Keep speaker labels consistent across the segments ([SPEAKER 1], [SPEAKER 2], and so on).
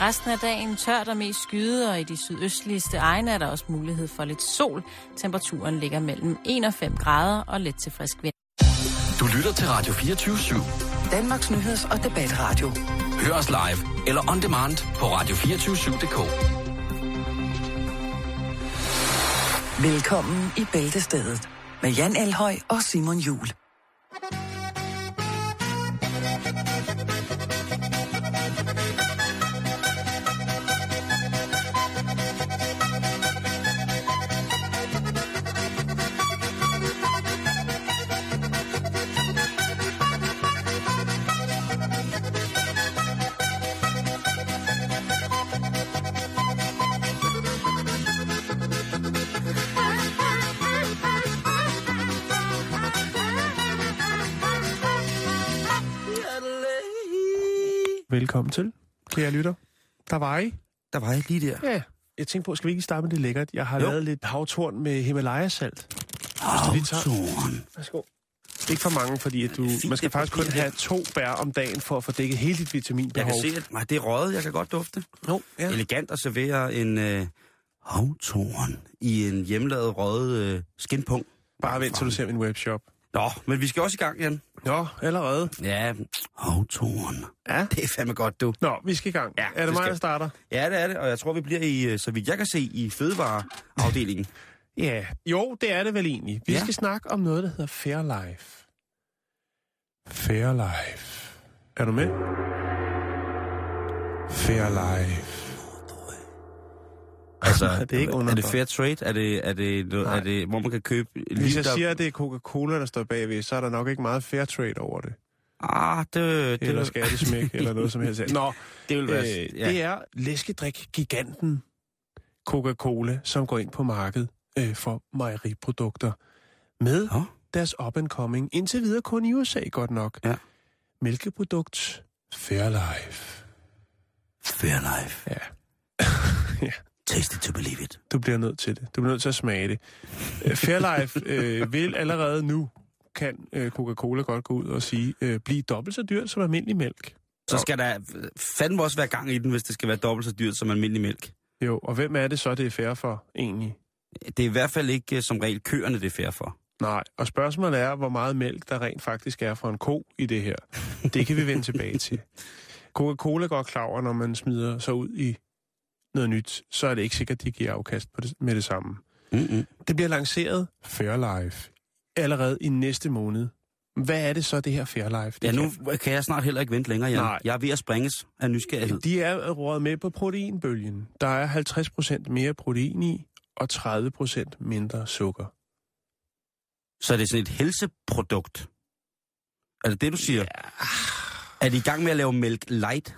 [SPEAKER 1] Resten af dagen tørt og mest skyde, og i de sydøstligste egne er der også mulighed for lidt sol. Temperaturen ligger mellem 1 og 5 grader og let til frisk vind.
[SPEAKER 2] Du lytter til Radio 24 /7.
[SPEAKER 3] Danmarks Nyheds- og Debatradio.
[SPEAKER 2] Hør os live eller on demand på radio247.dk.
[SPEAKER 3] Velkommen i Bæltestedet med Jan Elhøj og Simon Jul.
[SPEAKER 4] Velkommen til, kære lytter. Der var I.
[SPEAKER 5] Der var jeg lige der.
[SPEAKER 4] Ja. Jeg tænkte på, skal vi ikke starte med det lækkert? Jeg har
[SPEAKER 5] Jo.
[SPEAKER 4] lavet lidt havtorn med Himalaya-salt.
[SPEAKER 5] Havtorn.
[SPEAKER 4] Værsgo. Ikke for mange, fordi at du,
[SPEAKER 5] Fint,
[SPEAKER 4] man skal faktisk kun have to bær om dagen for at få dækket hele dit
[SPEAKER 5] Jeg
[SPEAKER 4] vitaminbehov.
[SPEAKER 5] kan se, at nej, det er røget. Jeg kan godt dufte.
[SPEAKER 4] Jo, ja.
[SPEAKER 5] Elegant at servere en øh, havtorn i en hjemmelavet røget øh, skinpung.
[SPEAKER 4] Bare vent, til du ser min webshop.
[SPEAKER 5] Nå, men vi skal også i gang igen.
[SPEAKER 4] Nå, allerede.
[SPEAKER 5] Ja, havtorn.
[SPEAKER 4] Ja.
[SPEAKER 5] Det er fandme godt, du.
[SPEAKER 4] Nå, vi skal i gang.
[SPEAKER 5] Ja,
[SPEAKER 4] er det,
[SPEAKER 5] det
[SPEAKER 4] mig,
[SPEAKER 5] skal-
[SPEAKER 4] der starter?
[SPEAKER 5] Ja, det er det, og jeg tror, vi bliver i, øh, så vidt jeg kan se, i fødevareafdelingen.
[SPEAKER 4] Ja, jo, det er det vel egentlig. Vi
[SPEAKER 5] Ja.
[SPEAKER 4] skal snakke om noget, der hedder Fairlife. Fairlife. Er du med? Fairlife.
[SPEAKER 5] Altså,
[SPEAKER 4] Det er ikke
[SPEAKER 5] er det fair trade? Er det, er det,
[SPEAKER 4] Nej.
[SPEAKER 5] er det hvor man kan købe...
[SPEAKER 4] Hvis jeg
[SPEAKER 5] der-
[SPEAKER 4] siger, at det er Coca-Cola, der står bagved, så er der nok ikke meget fair trade over det.
[SPEAKER 5] Ah, det, det,
[SPEAKER 4] Eller skattesmæk, eller noget som helst. Nå,
[SPEAKER 5] det vil være...
[SPEAKER 4] øh, det er læskedrik-giganten Coca-Cola, som går ind på markedet øh, for mejeriprodukter med
[SPEAKER 5] Nå.
[SPEAKER 4] deres up-and-coming, indtil videre kun i USA godt nok,
[SPEAKER 5] Ja.
[SPEAKER 4] mælkeprodukt Fairlife.
[SPEAKER 5] Fair life.
[SPEAKER 4] Ja. ja.
[SPEAKER 5] Taste it to believe it.
[SPEAKER 4] Du bliver nødt til det. Du bliver nødt til at smage det. Øh, Fairlife øh, vil allerede nu, kan øh, Coca-Cola godt gå ud og sige, øh, blive dobbelt så dyrt som almindelig mælk.
[SPEAKER 5] Så skal der fandme også være gang i den, hvis det skal være dobbelt så dyrt som almindelig mælk.
[SPEAKER 4] Jo, og hvem er det så, det er fair for, egentlig?
[SPEAKER 5] Det er i hvert fald ikke øh, som regel køerne, det er fair for.
[SPEAKER 4] Nej, og spørgsmålet er, hvor meget mælk der rent faktisk er for en ko i det her. Det kan vi vende tilbage til. Coca-Cola går klar over, når man smider sig ud i noget nyt, så er det ikke sikkert, at de giver afkast på det, med det samme.
[SPEAKER 5] Mm-mm.
[SPEAKER 4] Det bliver lanceret Fairlife allerede i næste måned. Hvad er det så, det her Fairlife? Det
[SPEAKER 5] Ja,
[SPEAKER 4] kan-
[SPEAKER 5] nu kan jeg snart heller ikke vente længere, Jan.
[SPEAKER 4] Nej.
[SPEAKER 5] Jeg er ved at springes af nysgerrighed.
[SPEAKER 4] De er rådet med på proteinbølgen. Der er 50% mere protein i, og 30% mindre sukker.
[SPEAKER 5] Så er det sådan et helseprodukt. Er det det, du siger? Ja. Er de i gang med at lave mælk light?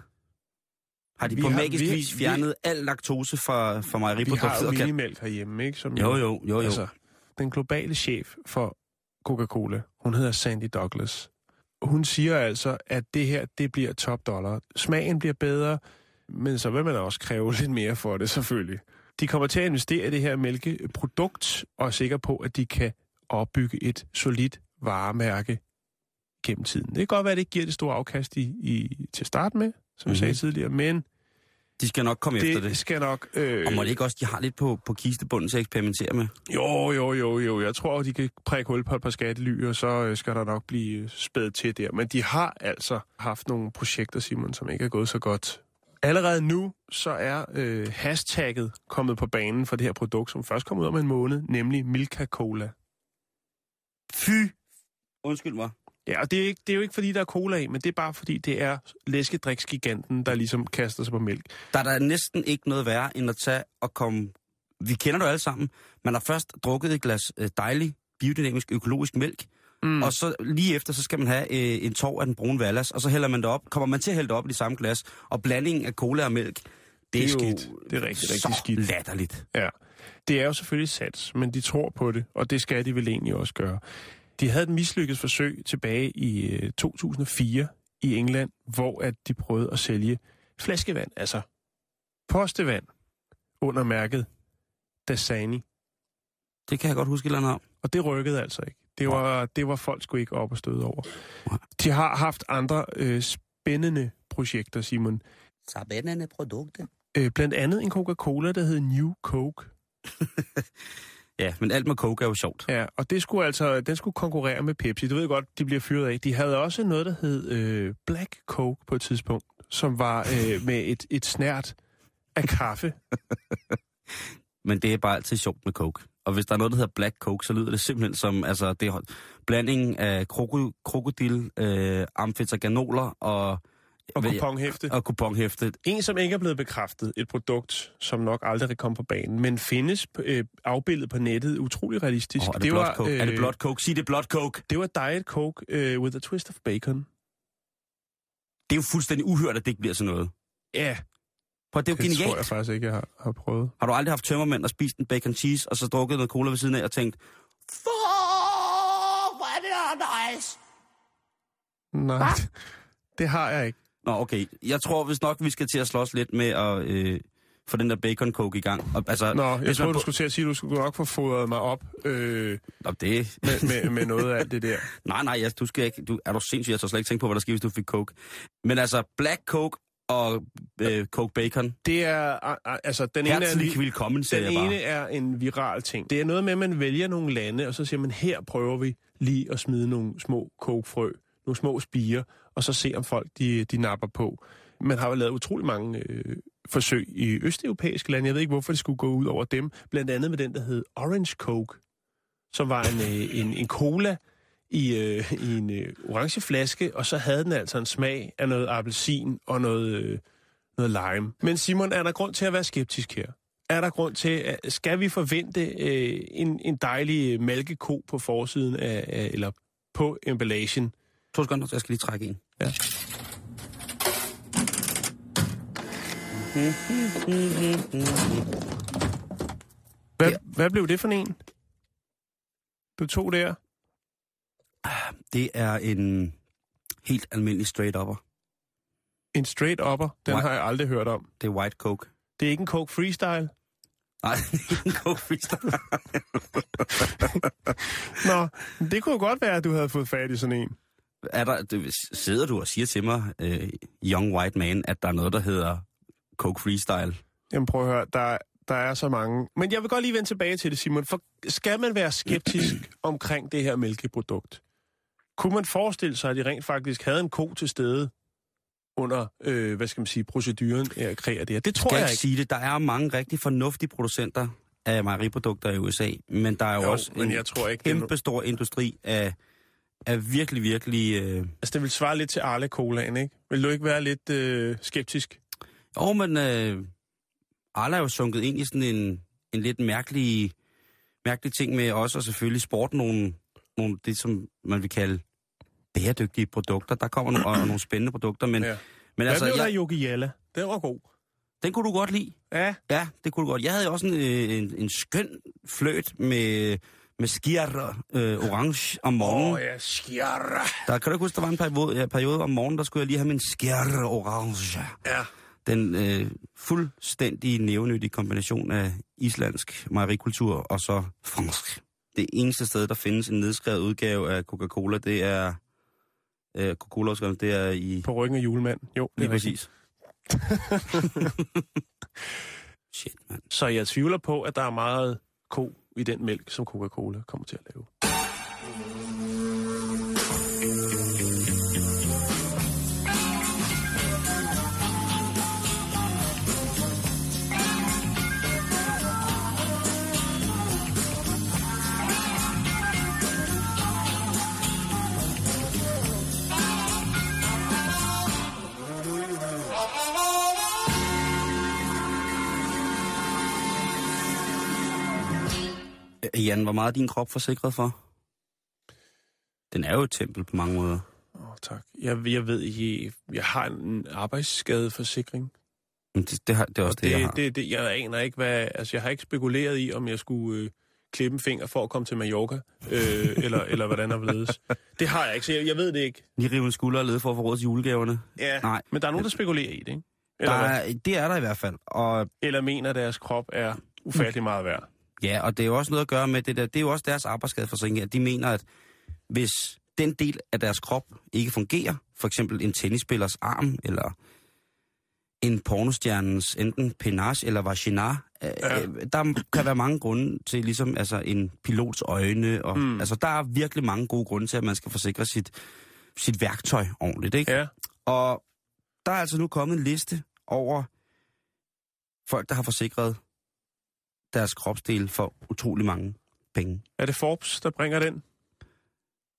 [SPEAKER 5] Har de
[SPEAKER 4] Vi
[SPEAKER 5] på
[SPEAKER 4] har-
[SPEAKER 5] magisk
[SPEAKER 4] vi-
[SPEAKER 5] vis
[SPEAKER 4] vi-
[SPEAKER 5] fjernet al laktose fra, fra
[SPEAKER 4] Vi har
[SPEAKER 5] mejeriproduktet?
[SPEAKER 4] jo minimælk herhjemme, ikke? Som
[SPEAKER 5] Jo, jo, jo, jo.
[SPEAKER 4] Altså, den globale chef for Coca-Cola, hun hedder Sandy Douglas. Hun siger altså, at det her, det bliver top dollar. Smagen bliver bedre, men så vil man også kræve lidt mere for det, selvfølgelig. De kommer til at investere i det her mælkeprodukt, og er sikre på, at de kan opbygge et solidt varemærke gennem tiden. Det kan godt være, at det ikke giver det store afkast i, i, til start med, som jeg sagde
[SPEAKER 5] Mhm.
[SPEAKER 4] tidligere, men
[SPEAKER 5] De skal nok komme efter
[SPEAKER 4] det,
[SPEAKER 5] det.
[SPEAKER 4] skal nok... Øh,
[SPEAKER 5] Og må det ikke også, de har lidt på, på kistebunden til at eksperimentere med?
[SPEAKER 4] Jo, jo, jo, jo. Jeg tror, de kan prikke hul på et par skattely, og så øh, skal der nok blive øh, spædet til der. Men de har altså haft nogle projekter, Simon, som ikke er gået så godt. Allerede nu, så er øh, hashtagget kommet på banen for det her produkt, som først kom ud om en måned, nemlig Milka Cola.
[SPEAKER 5] Fy! Undskyld mig.
[SPEAKER 4] Ja, og det er, ikke, det er jo ikke, fordi der er cola i, men det er bare, fordi det er læskedriksgiganten, der ligesom kaster sig på mælk.
[SPEAKER 5] Der er der næsten ikke noget værre, end at tage og komme... Vi kender det jo alle sammen. Man har først drukket et glas øh, dejlig, biodynamisk, økologisk mælk, mm. og så lige efter, så skal man have øh, en tår af den brune vallas, og så hælder man det op. Kommer man til at hælde det op i det samme glas, og blandingen af cola og mælk, det,
[SPEAKER 4] Det er
[SPEAKER 5] er,
[SPEAKER 4] skidt.
[SPEAKER 5] jo
[SPEAKER 4] Det er rigtig, rigtig
[SPEAKER 5] så
[SPEAKER 4] skidt.
[SPEAKER 5] latterligt.
[SPEAKER 4] Ja, det er jo selvfølgelig sats, men de tror på det, og det skal de vel egentlig også gøre. De havde et mislykket forsøg tilbage i øh, 2004 i England, hvor at de prøvede at sælge flaskevand, altså postevand, under mærket Dasani.
[SPEAKER 5] Det kan jeg godt huske, eller om.
[SPEAKER 4] Og det rykkede altså ikke. Det var, det var folk sgu ikke op og støde over. De har haft andre øh, spændende projekter, Simon.
[SPEAKER 5] Sabendende produkter.
[SPEAKER 4] Øh, blandt andet en Coca-Cola, der hed New Coke.
[SPEAKER 5] Ja, men alt med coke er jo sjovt.
[SPEAKER 4] Ja, og det skulle altså, den skulle konkurrere med Pepsi. Du ved godt, de bliver fyret af. De havde også noget, der hed øh, Black Coke på et tidspunkt, som var øh, med et, et snært af kaffe.
[SPEAKER 5] Men det er bare altid sjovt med coke. Og hvis der er noget, der hedder black coke, så lyder det simpelthen som altså, det er blandingen af kroko, krokodil, øh, amfetaganoler og...
[SPEAKER 4] Og kuponhæfte.
[SPEAKER 5] Og kuponhæfte.
[SPEAKER 4] En, som ikke er blevet bekræftet, et produkt, som nok aldrig komme på banen, men findes øh, afbildet på nettet utrolig realistisk.
[SPEAKER 5] Oh, er, det det coke? Øh... er det blot coke? Sig det blot coke.
[SPEAKER 4] Det var Diet Coke øh, with a twist of bacon.
[SPEAKER 5] Det er jo fuldstændig uhørt, at det ikke bliver sådan noget.
[SPEAKER 4] Ja,
[SPEAKER 5] Prøv, det er jo
[SPEAKER 4] det
[SPEAKER 5] genialt.
[SPEAKER 4] tror jeg faktisk ikke, jeg har, har prøvet.
[SPEAKER 5] Har du aldrig haft tømmermænd og spist en bacon cheese, og så drukket noget cola ved siden af og tænkt, fuck, hvor er det nice.
[SPEAKER 4] Nej, det har jeg ikke.
[SPEAKER 5] Nå, okay. Jeg tror hvis nok, vi skal til at slås lidt med at øh, få den der bacon coke i gang. Og, altså,
[SPEAKER 4] Nå, jeg tror, du skulle til at sige, at du skulle nok få fodret mig op øh,
[SPEAKER 5] Nå, det...
[SPEAKER 4] med, med, med noget af alt det der.
[SPEAKER 5] Nej, nej, jeg, du skal ikke... Du, er du sindssyg? Jeg tør slet ikke tænke på, hvad der sker, hvis du fik coke. Men altså, black coke og øh, coke bacon.
[SPEAKER 4] Det er, altså, den ene er,
[SPEAKER 5] willkommen, siger
[SPEAKER 4] den
[SPEAKER 5] jeg bare.
[SPEAKER 4] ene er en viral ting. Det er noget med, at man vælger nogle lande, og så siger man, her prøver vi lige at smide nogle små kokefrø, nogle små spiger, og så se, om folk de, de napper på. Man har jo lavet utrolig mange øh, forsøg i østeuropæiske lande. Jeg ved ikke, hvorfor det skulle gå ud over dem. Blandt andet med den, der hed Orange Coke, som var en, øh, en, en cola i, øh, i en øh, orange flaske, og så havde den altså en smag af noget appelsin og noget, øh, noget lime. Men Simon, er der grund til at være skeptisk her? Er der grund til, at, skal vi forvente øh, en, en dejlig øh, mælkeko på forsiden af, af eller på emballagen?
[SPEAKER 5] To sekunder, jeg skal lige trække en.
[SPEAKER 4] Ja. Hvad,
[SPEAKER 5] Ja.
[SPEAKER 4] hvad blev det for en? Du tog der?
[SPEAKER 5] Det er en helt almindelig straight upper.
[SPEAKER 4] En straight upper, den
[SPEAKER 5] White.
[SPEAKER 4] har jeg aldrig hørt om.
[SPEAKER 5] Det er white coke.
[SPEAKER 4] Det er ikke en Coke Freestyle?
[SPEAKER 5] Nej, en coke freestyle.
[SPEAKER 4] Nå, det kunne godt være, at du havde fået fat i sådan en.
[SPEAKER 5] Er der, det, sidder du og siger til mig, øh, young white man, at der er noget, der hedder coke freestyle?
[SPEAKER 4] Jamen prøv at høre, der, der er så mange. Men jeg vil godt lige vende tilbage til det, Simon. For skal man være skeptisk omkring det her mælkeprodukt? Kunne man forestille sig, at de rent faktisk havde en ko til stede under, øh, hvad skal man sige, proceduren at kreere det her? Det tror
[SPEAKER 5] Skal
[SPEAKER 4] jeg
[SPEAKER 5] ikke sige det. Der er mange rigtig fornuftige producenter af mejeriprodukter i USA, men der er jo,
[SPEAKER 4] Jo,
[SPEAKER 5] også en
[SPEAKER 4] jeg tror ikke, det
[SPEAKER 5] kæmpe stor industri af, af virkelig, virkelig... Øh...
[SPEAKER 4] Altså, det vil svare lidt til Arle Colaen, ikke? Vil du ikke være lidt øh, skeptisk?
[SPEAKER 5] Jo, men øh, Arla er jo sunket ind i sådan en, en lidt mærkelig, mærkelig ting med også, og selvfølgelig sport nogle, nogle, det, som man vil kalde bæredygtige produkter. Der kommer nogle, og nogle spændende produkter, men,
[SPEAKER 4] Ja.
[SPEAKER 5] men
[SPEAKER 4] Hvad
[SPEAKER 5] altså,
[SPEAKER 4] blev der
[SPEAKER 5] jeg,
[SPEAKER 4] Yogi Jalla? Den var god.
[SPEAKER 5] den kunne du godt lide.
[SPEAKER 4] Ja,
[SPEAKER 5] Ja, det kunne du godt. Jeg havde jo også en, øh, en, en skøn fløt med, med skier øh, orange om morgenen.
[SPEAKER 4] Åh
[SPEAKER 5] Oh, ja.
[SPEAKER 4] skjarra.
[SPEAKER 5] Der kan du ikke huske, der var en periode, ja, periode om morgenen, der skulle jeg lige have min skier orange.
[SPEAKER 4] Ja.
[SPEAKER 5] Den øh, fuldstændig nævnyttige kombination af islandsk mejerikultur og så fransk. Det eneste sted, der findes en nedskrevet udgave af Coca-Cola, det er... Øh, Coca-Cola, det er i...
[SPEAKER 4] På ryggen af julemanden. Jo, det
[SPEAKER 5] Lige
[SPEAKER 4] er
[SPEAKER 5] præcis. Shit, mand.
[SPEAKER 4] Så jeg tvivler på, at der er meget ko i den mælk, som Coca-Cola kommer til at lave.
[SPEAKER 5] Jan, hvor meget er din krop forsikret for? Den er jo et tempel på mange måder.
[SPEAKER 4] Åh, oh, tak. Jeg, jeg ved ikke, jeg har en arbejdsskadeforsikring.
[SPEAKER 5] Men det, det, har, det er også
[SPEAKER 4] Og
[SPEAKER 5] det, jeg
[SPEAKER 4] det,
[SPEAKER 5] har.
[SPEAKER 4] det, det, jeg aner ikke, hvad... Altså, jeg har ikke spekuleret i, om jeg skulle øh, klippe en finger for at komme til Mallorca, øh, eller, eller hvordan der ledes. Det har jeg ikke, så jeg, jeg ved det ikke.
[SPEAKER 5] Lige rive en skulder og lede for at få råd til julegaverne.
[SPEAKER 4] Ja,
[SPEAKER 5] Nej.
[SPEAKER 4] men der er nogen, der spekulerer i det, ikke?
[SPEAKER 5] Der
[SPEAKER 4] Eller, hvad?
[SPEAKER 5] er, det er der i hvert fald. Og
[SPEAKER 4] eller mener, at deres krop er ufattelig meget værd.
[SPEAKER 5] Ja, og det er jo også noget at gøre med det der. Det er jo også deres arbejdsskadeforsikring. at De mener, at hvis den del af deres krop ikke fungerer, for eksempel en tennisspillers arm, eller en pornostjernens enten penage eller vagina. Ja. Der kan være mange grunde til ligesom altså en pilots øjne. Og, mm. Altså der er virkelig mange gode grunde til, at man skal forsikre sit, sit værktøj ordentligt. Ikke?
[SPEAKER 4] Ja.
[SPEAKER 5] Og der er altså nu kommet en liste over folk, der har forsikret deres kropsdel for utrolig mange penge.
[SPEAKER 4] Er det Forbes, der bringer den?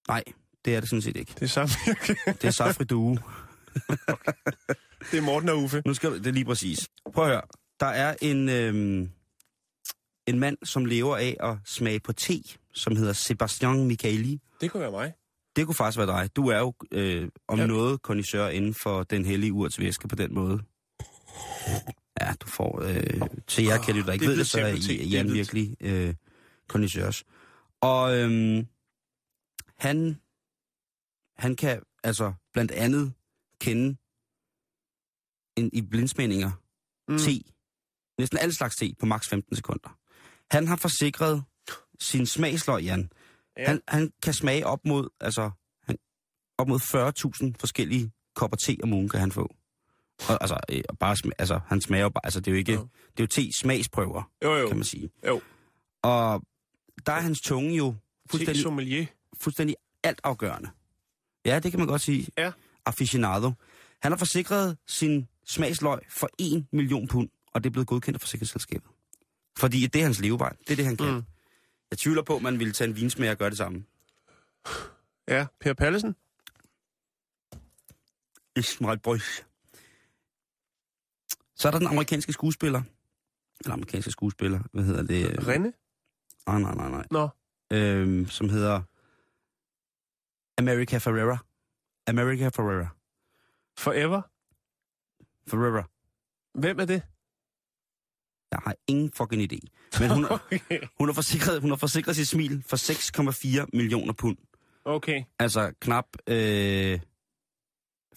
[SPEAKER 5] Nej, det er det sådan set ikke.
[SPEAKER 4] Det er samme.
[SPEAKER 5] Det er Safri Due.
[SPEAKER 4] det er Morten og Uffe.
[SPEAKER 5] Nu skal det er lige præcis. Prøv at høre. Der er en, øhm, en mand, som lever af at smage på te, som hedder Sebastian Michaeli.
[SPEAKER 4] Det kunne være mig.
[SPEAKER 5] Det kunne faktisk være dig. Du er jo øh, om
[SPEAKER 4] Ja.
[SPEAKER 5] ja. noget kondisør inden for den hellige urtsvæske på den måde. Ja, du får... Øh, til jer kan der ikke
[SPEAKER 4] det
[SPEAKER 5] ved det, så er I, virkelig øh, kondisørs. Og øhm, han, han kan altså blandt andet kende en, i blindsmændinger
[SPEAKER 4] Mm.
[SPEAKER 5] te, næsten alle slags te, på maks 15 sekunder. Han har forsikret sin smagsløg, Jan.
[SPEAKER 4] Ja.
[SPEAKER 5] Ja. Han, han kan smage op mod, altså, han, op mod 40.000 forskellige kopper te om ugen kan han få. Og, altså, øh, og bare, altså, han smager jo bare, altså, det er jo ikke,
[SPEAKER 4] Jo.
[SPEAKER 5] det er jo te-smagsprøver,
[SPEAKER 4] Jo, jo.
[SPEAKER 5] kan man sige.
[SPEAKER 4] Jo.
[SPEAKER 5] Og der er hans tunge jo
[SPEAKER 4] Te
[SPEAKER 5] fuldstændig,
[SPEAKER 4] sommelier.
[SPEAKER 5] fuldstændig altafgørende. Ja, det kan man godt sige.
[SPEAKER 4] Ja.
[SPEAKER 5] Aficionado. Han har forsikret sin smagsløg for 1 million pund, og det er blevet godkendt af forsikringsselskabet. Fordi det er hans levevej. Det er det, han kan.
[SPEAKER 4] Mm.
[SPEAKER 5] Jeg tvivler på, at man ville tage en vinsmager og gøre det samme.
[SPEAKER 4] Ja, Per Pallesen.
[SPEAKER 5] Ismail Boys. Så er der den amerikanske skuespiller. Eller amerikanske skuespiller, hvad hedder det?
[SPEAKER 4] Renne.
[SPEAKER 5] Nej, nej, nej, nej.
[SPEAKER 4] Nå.
[SPEAKER 5] Øhm, som hedder America Ferrera. America Ferrera.
[SPEAKER 4] Forever.
[SPEAKER 5] Ferrera.
[SPEAKER 4] Hvem er det?
[SPEAKER 5] Jeg har ingen fucking idé. Men hun,
[SPEAKER 4] Okay.
[SPEAKER 5] hun, har, forsikret, hun har forsikret sit smil for 6,4 millioner pund.
[SPEAKER 4] okay.
[SPEAKER 5] Altså knap øh,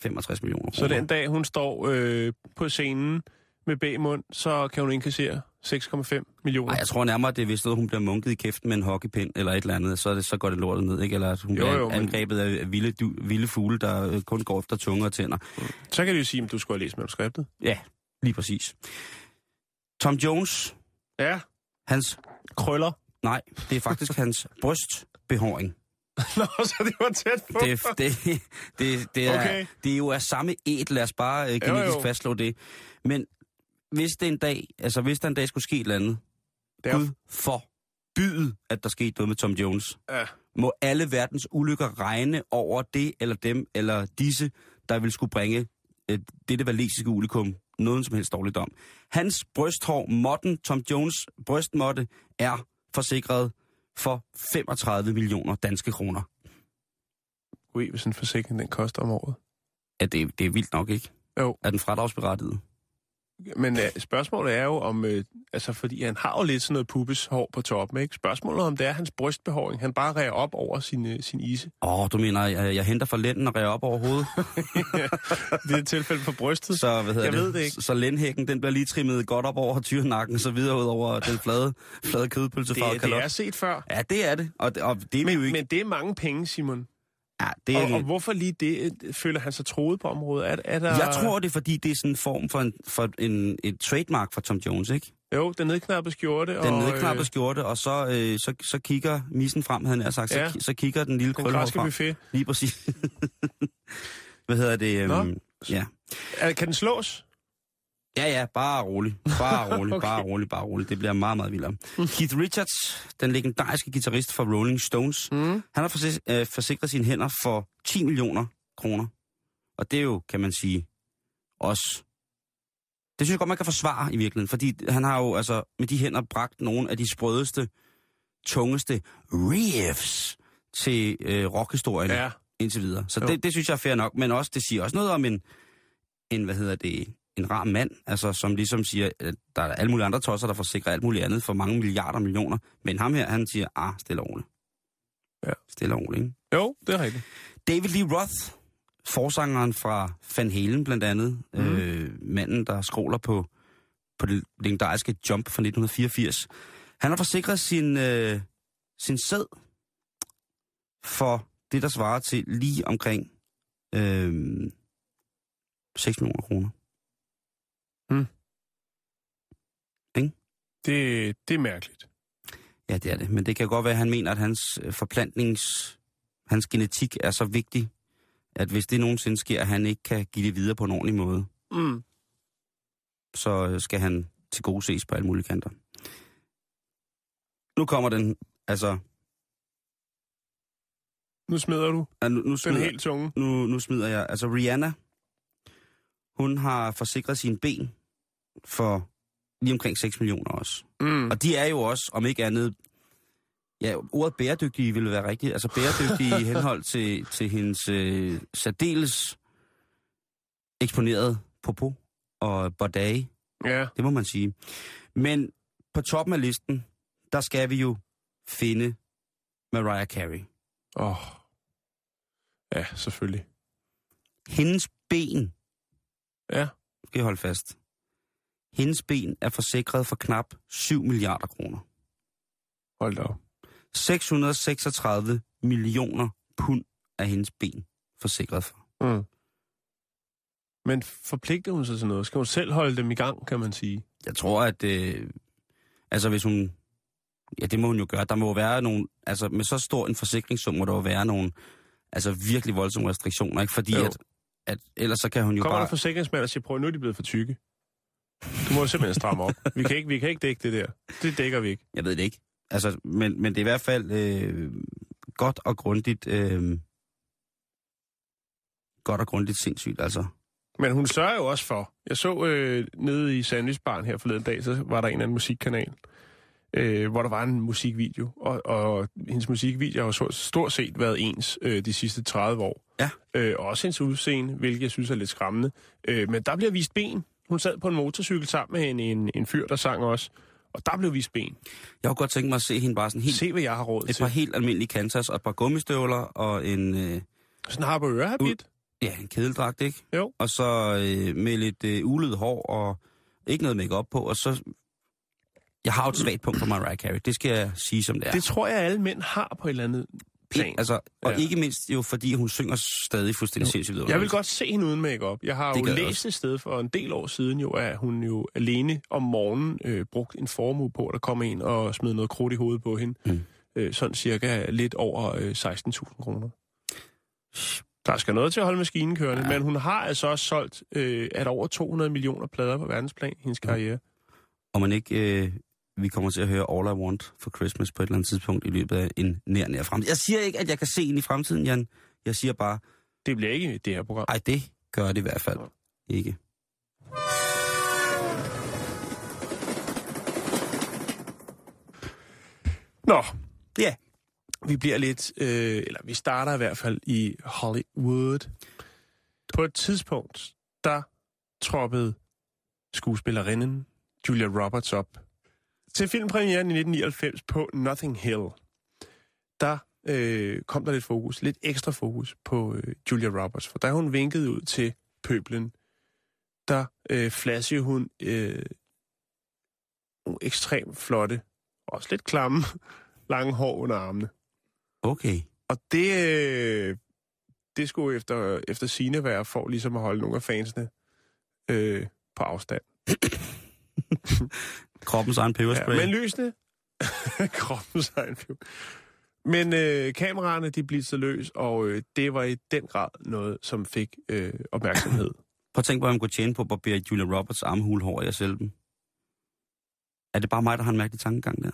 [SPEAKER 5] 65 millioner
[SPEAKER 4] Så
[SPEAKER 5] kroner.
[SPEAKER 4] den dag, hun står øh, på scenen med bagmund, så kan hun indkassere 6,5 millioner.
[SPEAKER 5] Ej, jeg tror nærmere, det er vist noget, hun bliver munket i kæften med en hockeypind eller et eller andet, så, det, så går det lortet ned, ikke? Eller at hun
[SPEAKER 4] Jo,
[SPEAKER 5] bliver
[SPEAKER 4] jo, men-
[SPEAKER 5] angrebet af vilde, du, vilde fugle, der øh, kun går efter tunge og tænder.
[SPEAKER 4] Så kan de jo sige, at du skulle have læst manuskriptet.
[SPEAKER 5] Ja, lige præcis. Tom Jones,
[SPEAKER 4] Ja.
[SPEAKER 5] hans...
[SPEAKER 4] Krøller.
[SPEAKER 5] Nej, det er faktisk hans brystbehåring.
[SPEAKER 4] Nå, så det var tæt på.
[SPEAKER 5] Det, det, det, det, er,
[SPEAKER 4] Okay.
[SPEAKER 5] det er jo af samme et, lad os bare uh, genetisk
[SPEAKER 4] jo.
[SPEAKER 5] fastslå det. Men hvis det en dag, altså hvis der en dag skulle ske et eller andet,
[SPEAKER 4] Det er-
[SPEAKER 5] Gud forbyde, at der skete noget med Tom Jones.
[SPEAKER 4] Ja.
[SPEAKER 5] Må alle verdens ulykker regne over det, eller dem, eller disse, der vil skulle bringe øh, dette valesiske ulikum noget som helst dårligt om. Hans brysthår, modden, Tom Jones brystmåtte, er forsikret for 35 millioner danske kroner.
[SPEAKER 4] Ui, hvis en forsikring den koster om året.
[SPEAKER 5] Ja, det, det er vildt nok, ikke?
[SPEAKER 4] Jo.
[SPEAKER 5] Er den fradragsberettiget?
[SPEAKER 4] Men uh, spørgsmålet er jo om, uh, altså fordi han har jo lidt sådan noget pubis hår på toppen, ikke? Spørgsmålet om det er hans brystbehåring. Han bare ræger op over sin, uh, sin ise.
[SPEAKER 5] Åh, oh, du mener, jeg, jeg henter for lænden og ræger op over hovedet?
[SPEAKER 4] Det er et tilfælde for brystet.
[SPEAKER 5] Så, hvad hedder
[SPEAKER 4] Jeg
[SPEAKER 5] det?
[SPEAKER 4] ved det ikke.
[SPEAKER 5] Så, lændhækken, den bliver lige trimmet godt op over tyrenakken, så videre ud over den flade, flade kødpølse fra
[SPEAKER 4] det, det er set før.
[SPEAKER 5] Ja, det er det. Og, det- og det er men, jo ikke...
[SPEAKER 4] men det er mange penge, Simon.
[SPEAKER 5] Ja, det er
[SPEAKER 4] Og, og hvorfor lige det? øh, Føler han sig troet på området? Er, er der...
[SPEAKER 5] Jeg tror, det er fordi, det er sådan en form for, en, for en, et trademark for Tom Jones, ikke?
[SPEAKER 4] Jo, den nedknappede skjorte.
[SPEAKER 5] Den
[SPEAKER 4] og,
[SPEAKER 5] nedknappede skjorte, og så, øh, så, så kigger missen frem, havde jeg sagt. Så,
[SPEAKER 4] Ja.
[SPEAKER 5] så kigger den lille
[SPEAKER 4] øh, græske
[SPEAKER 5] frem.
[SPEAKER 4] buffet.
[SPEAKER 5] Lige præcis. hvad hedder det?
[SPEAKER 4] Nå.
[SPEAKER 5] Øhm, ja.
[SPEAKER 4] Kan den slås?
[SPEAKER 5] Ja, ja, bare rolig. Bare rolig,
[SPEAKER 4] Okay.
[SPEAKER 5] bare rolig, bare rolig. Det bliver meget, meget vildere. Keith Richards, den legendariske guitarist for Rolling Stones,
[SPEAKER 4] Mm.
[SPEAKER 5] han har forsi- øh, forsikret sine hænder for 10 millioner kroner. Og det er jo, kan man sige, også... Det synes jeg godt, man kan forsvare i virkeligheden, fordi han har jo altså med de hænder bragt nogle af de sprødeste, tungeste riffs til øh, rockhistorien
[SPEAKER 4] Ja.
[SPEAKER 5] indtil videre. Så
[SPEAKER 4] Jo.
[SPEAKER 5] det, det synes jeg er fair nok, men også, det siger også noget om en, en hvad hedder det, en rar mand, altså som ligesom siger, at der er alle mulige andre tosser, der forsikrer alt muligt andet for mange milliarder millioner, men ham her, han siger, ah, stille og roligt.
[SPEAKER 4] Ja.
[SPEAKER 5] Stille og roligt, ikke?
[SPEAKER 4] Jo, det er rigtigt.
[SPEAKER 5] David Lee Roth, forsangeren fra Van Halen blandt andet, mm. øh, manden, der skråler på, på det legendariske Jump fra 1984, han har forsikret sin, øh, sin sæd for det, der svarer til lige omkring øh, 6 millioner kroner.
[SPEAKER 4] Det, det er mærkeligt.
[SPEAKER 5] Ja, det er det. Men det kan godt være, at han mener, at hans øh, forplantnings... Hans genetik er så vigtig, at hvis det nogensinde sker, at han ikke kan give det videre på en ordentlig måde,
[SPEAKER 4] Mm.
[SPEAKER 5] så øh, skal han til gode ses på alle mulige kanter. Nu kommer den, altså...
[SPEAKER 4] Nu smider du
[SPEAKER 5] ja, Nu, nu,
[SPEAKER 4] den
[SPEAKER 5] smider,
[SPEAKER 4] helt tunge.
[SPEAKER 5] nu, nu smider jeg... Altså, Rihanna, hun har forsikret sine ben for lige omkring 6 millioner også.
[SPEAKER 4] Mm.
[SPEAKER 5] Og de er jo også, om ikke andet... Ja, ordet bæredygtige ville være rigtigt. Altså bæredygtige i henhold til, til hendes øh, særdeles eksponerede popo og bordage.
[SPEAKER 4] Ja.
[SPEAKER 5] Det må man sige. Men på toppen af listen, der skal vi jo finde Mariah Carey.
[SPEAKER 4] Åh. Oh. Ja, selvfølgelig.
[SPEAKER 5] Hendes ben,
[SPEAKER 4] Ja.
[SPEAKER 5] skal jeg holde fast, hendes ben er forsikret for knap 7 milliarder kroner.
[SPEAKER 4] Hold da op.
[SPEAKER 5] 636 millioner pund af hendes ben forsikret for.
[SPEAKER 4] Mm. Men forpligter hun sig til noget? Skal hun selv holde dem i gang, kan man sige?
[SPEAKER 5] Jeg tror, at... Øh, altså, hvis hun... Ja, det må hun jo gøre. Der må være nogle... Altså, med så stor en forsikringssum må der jo være nogle... Altså, virkelig voldsomme restriktioner, ikke? Fordi
[SPEAKER 4] Jo.
[SPEAKER 5] at, at... Ellers så kan hun jo
[SPEAKER 4] Kommer der
[SPEAKER 5] bare...
[SPEAKER 4] en forsikringsmand og siger, prøv, nu er de blevet for tykke. Du må simpelthen stramme op. Vi kan ikke, vi kan ikke dække det der. Det dækker vi ikke.
[SPEAKER 5] Jeg ved det ikke. Altså, men, men det er i hvert fald øh, godt og grundigt... Øh, godt og grundigt sindssygt, altså.
[SPEAKER 4] Men hun sørger jo også for. Jeg så øh, nede i Sandwichbaren her forleden dag, så var der en eller anden musikkanal, øh, hvor der var en musikvideo. Og, og hendes musikvideo har jo stort set været ens øh, de sidste 30 år.
[SPEAKER 5] Ja.
[SPEAKER 4] Øh, og også hendes udseende, hvilket jeg synes er lidt skræmmende. Øh, men der bliver vist ben. Hun sad på en motorcykel sammen med en, en, en fyr, der sang også. Og der blev vist ben.
[SPEAKER 5] Jeg kunne godt tænke mig at se hende bare sådan helt...
[SPEAKER 4] Se, hvad jeg har råd
[SPEAKER 5] Et
[SPEAKER 4] til.
[SPEAKER 5] par helt almindelige kantas og et par gummistøvler og en... Øh,
[SPEAKER 4] Sådan har på ørehabit.
[SPEAKER 5] ja, en kedeldragt, ikke?
[SPEAKER 4] Jo.
[SPEAKER 5] Og så øh, med lidt øh, ulet hår og ikke noget makeup på, og så... Jeg har jo et svagt punkt for Mariah Carey, det skal jeg sige som det er.
[SPEAKER 4] Det tror jeg, alle mænd har på et eller andet plan.
[SPEAKER 5] Altså, og
[SPEAKER 4] Ja.
[SPEAKER 5] ikke mindst jo, fordi hun synger stadig fuldstændig sindssygt.
[SPEAKER 4] Jeg vil godt se hende uden makeup. Jeg har
[SPEAKER 5] Det
[SPEAKER 4] jo læst et sted for en del år siden, jo, at hun jo alene om morgenen øh, brugt en formue på, at der kom en og smed noget krudt i hovedet på hende.
[SPEAKER 5] Mm.
[SPEAKER 4] Øh, sådan cirka lidt over øh, 16.000 kroner. Der skal noget til at holde maskinen kørende, ja. men hun har altså også solgt øh, at over 200 millioner plader på verdensplan i hendes karriere.
[SPEAKER 5] Og man ikke... Øh, vi kommer til at høre All I Want for Christmas på et eller andet tidspunkt i løbet af en nær, nær fremtid. Jeg siger ikke, at jeg kan se ind i fremtiden, Jan. Jeg siger bare,
[SPEAKER 4] Det bliver ikke det her program.
[SPEAKER 5] ej, det gør det i hvert fald ikke.
[SPEAKER 4] Nå,
[SPEAKER 5] Ja.
[SPEAKER 4] vi bliver lidt, øh, eller vi starter i hvert fald i Hollywood. På et tidspunkt, der troppede skuespillerinden Julia Roberts op til filmpremieren i 1999 på Nothing Hill. Der øh, kom der lidt fokus, lidt ekstra fokus på øh, Julia Roberts, for da hun vinkede ud til pøblen, der øh, flashede hun øh, nogle ekstremt flotte, også lidt klamme, lange hår under armene.
[SPEAKER 5] Okay.
[SPEAKER 4] Og det, øh, det skulle efter, efter sine være for ligesom at holde nogle af fansene øh, på afstand.
[SPEAKER 5] Kroppens egen peberspray.
[SPEAKER 4] Ja, men lysene, kroppens egen film. Men øh, kameraerne, de blev så løs, og øh, det var i den grad noget, som fik øh, opmærksomhed.
[SPEAKER 5] Prøv at tænke på, hvad man kunne tjene på at barbere Julia Roberts armhulhår jeg selv dem. Er det bare mig, der har en mærkelig tankegang der?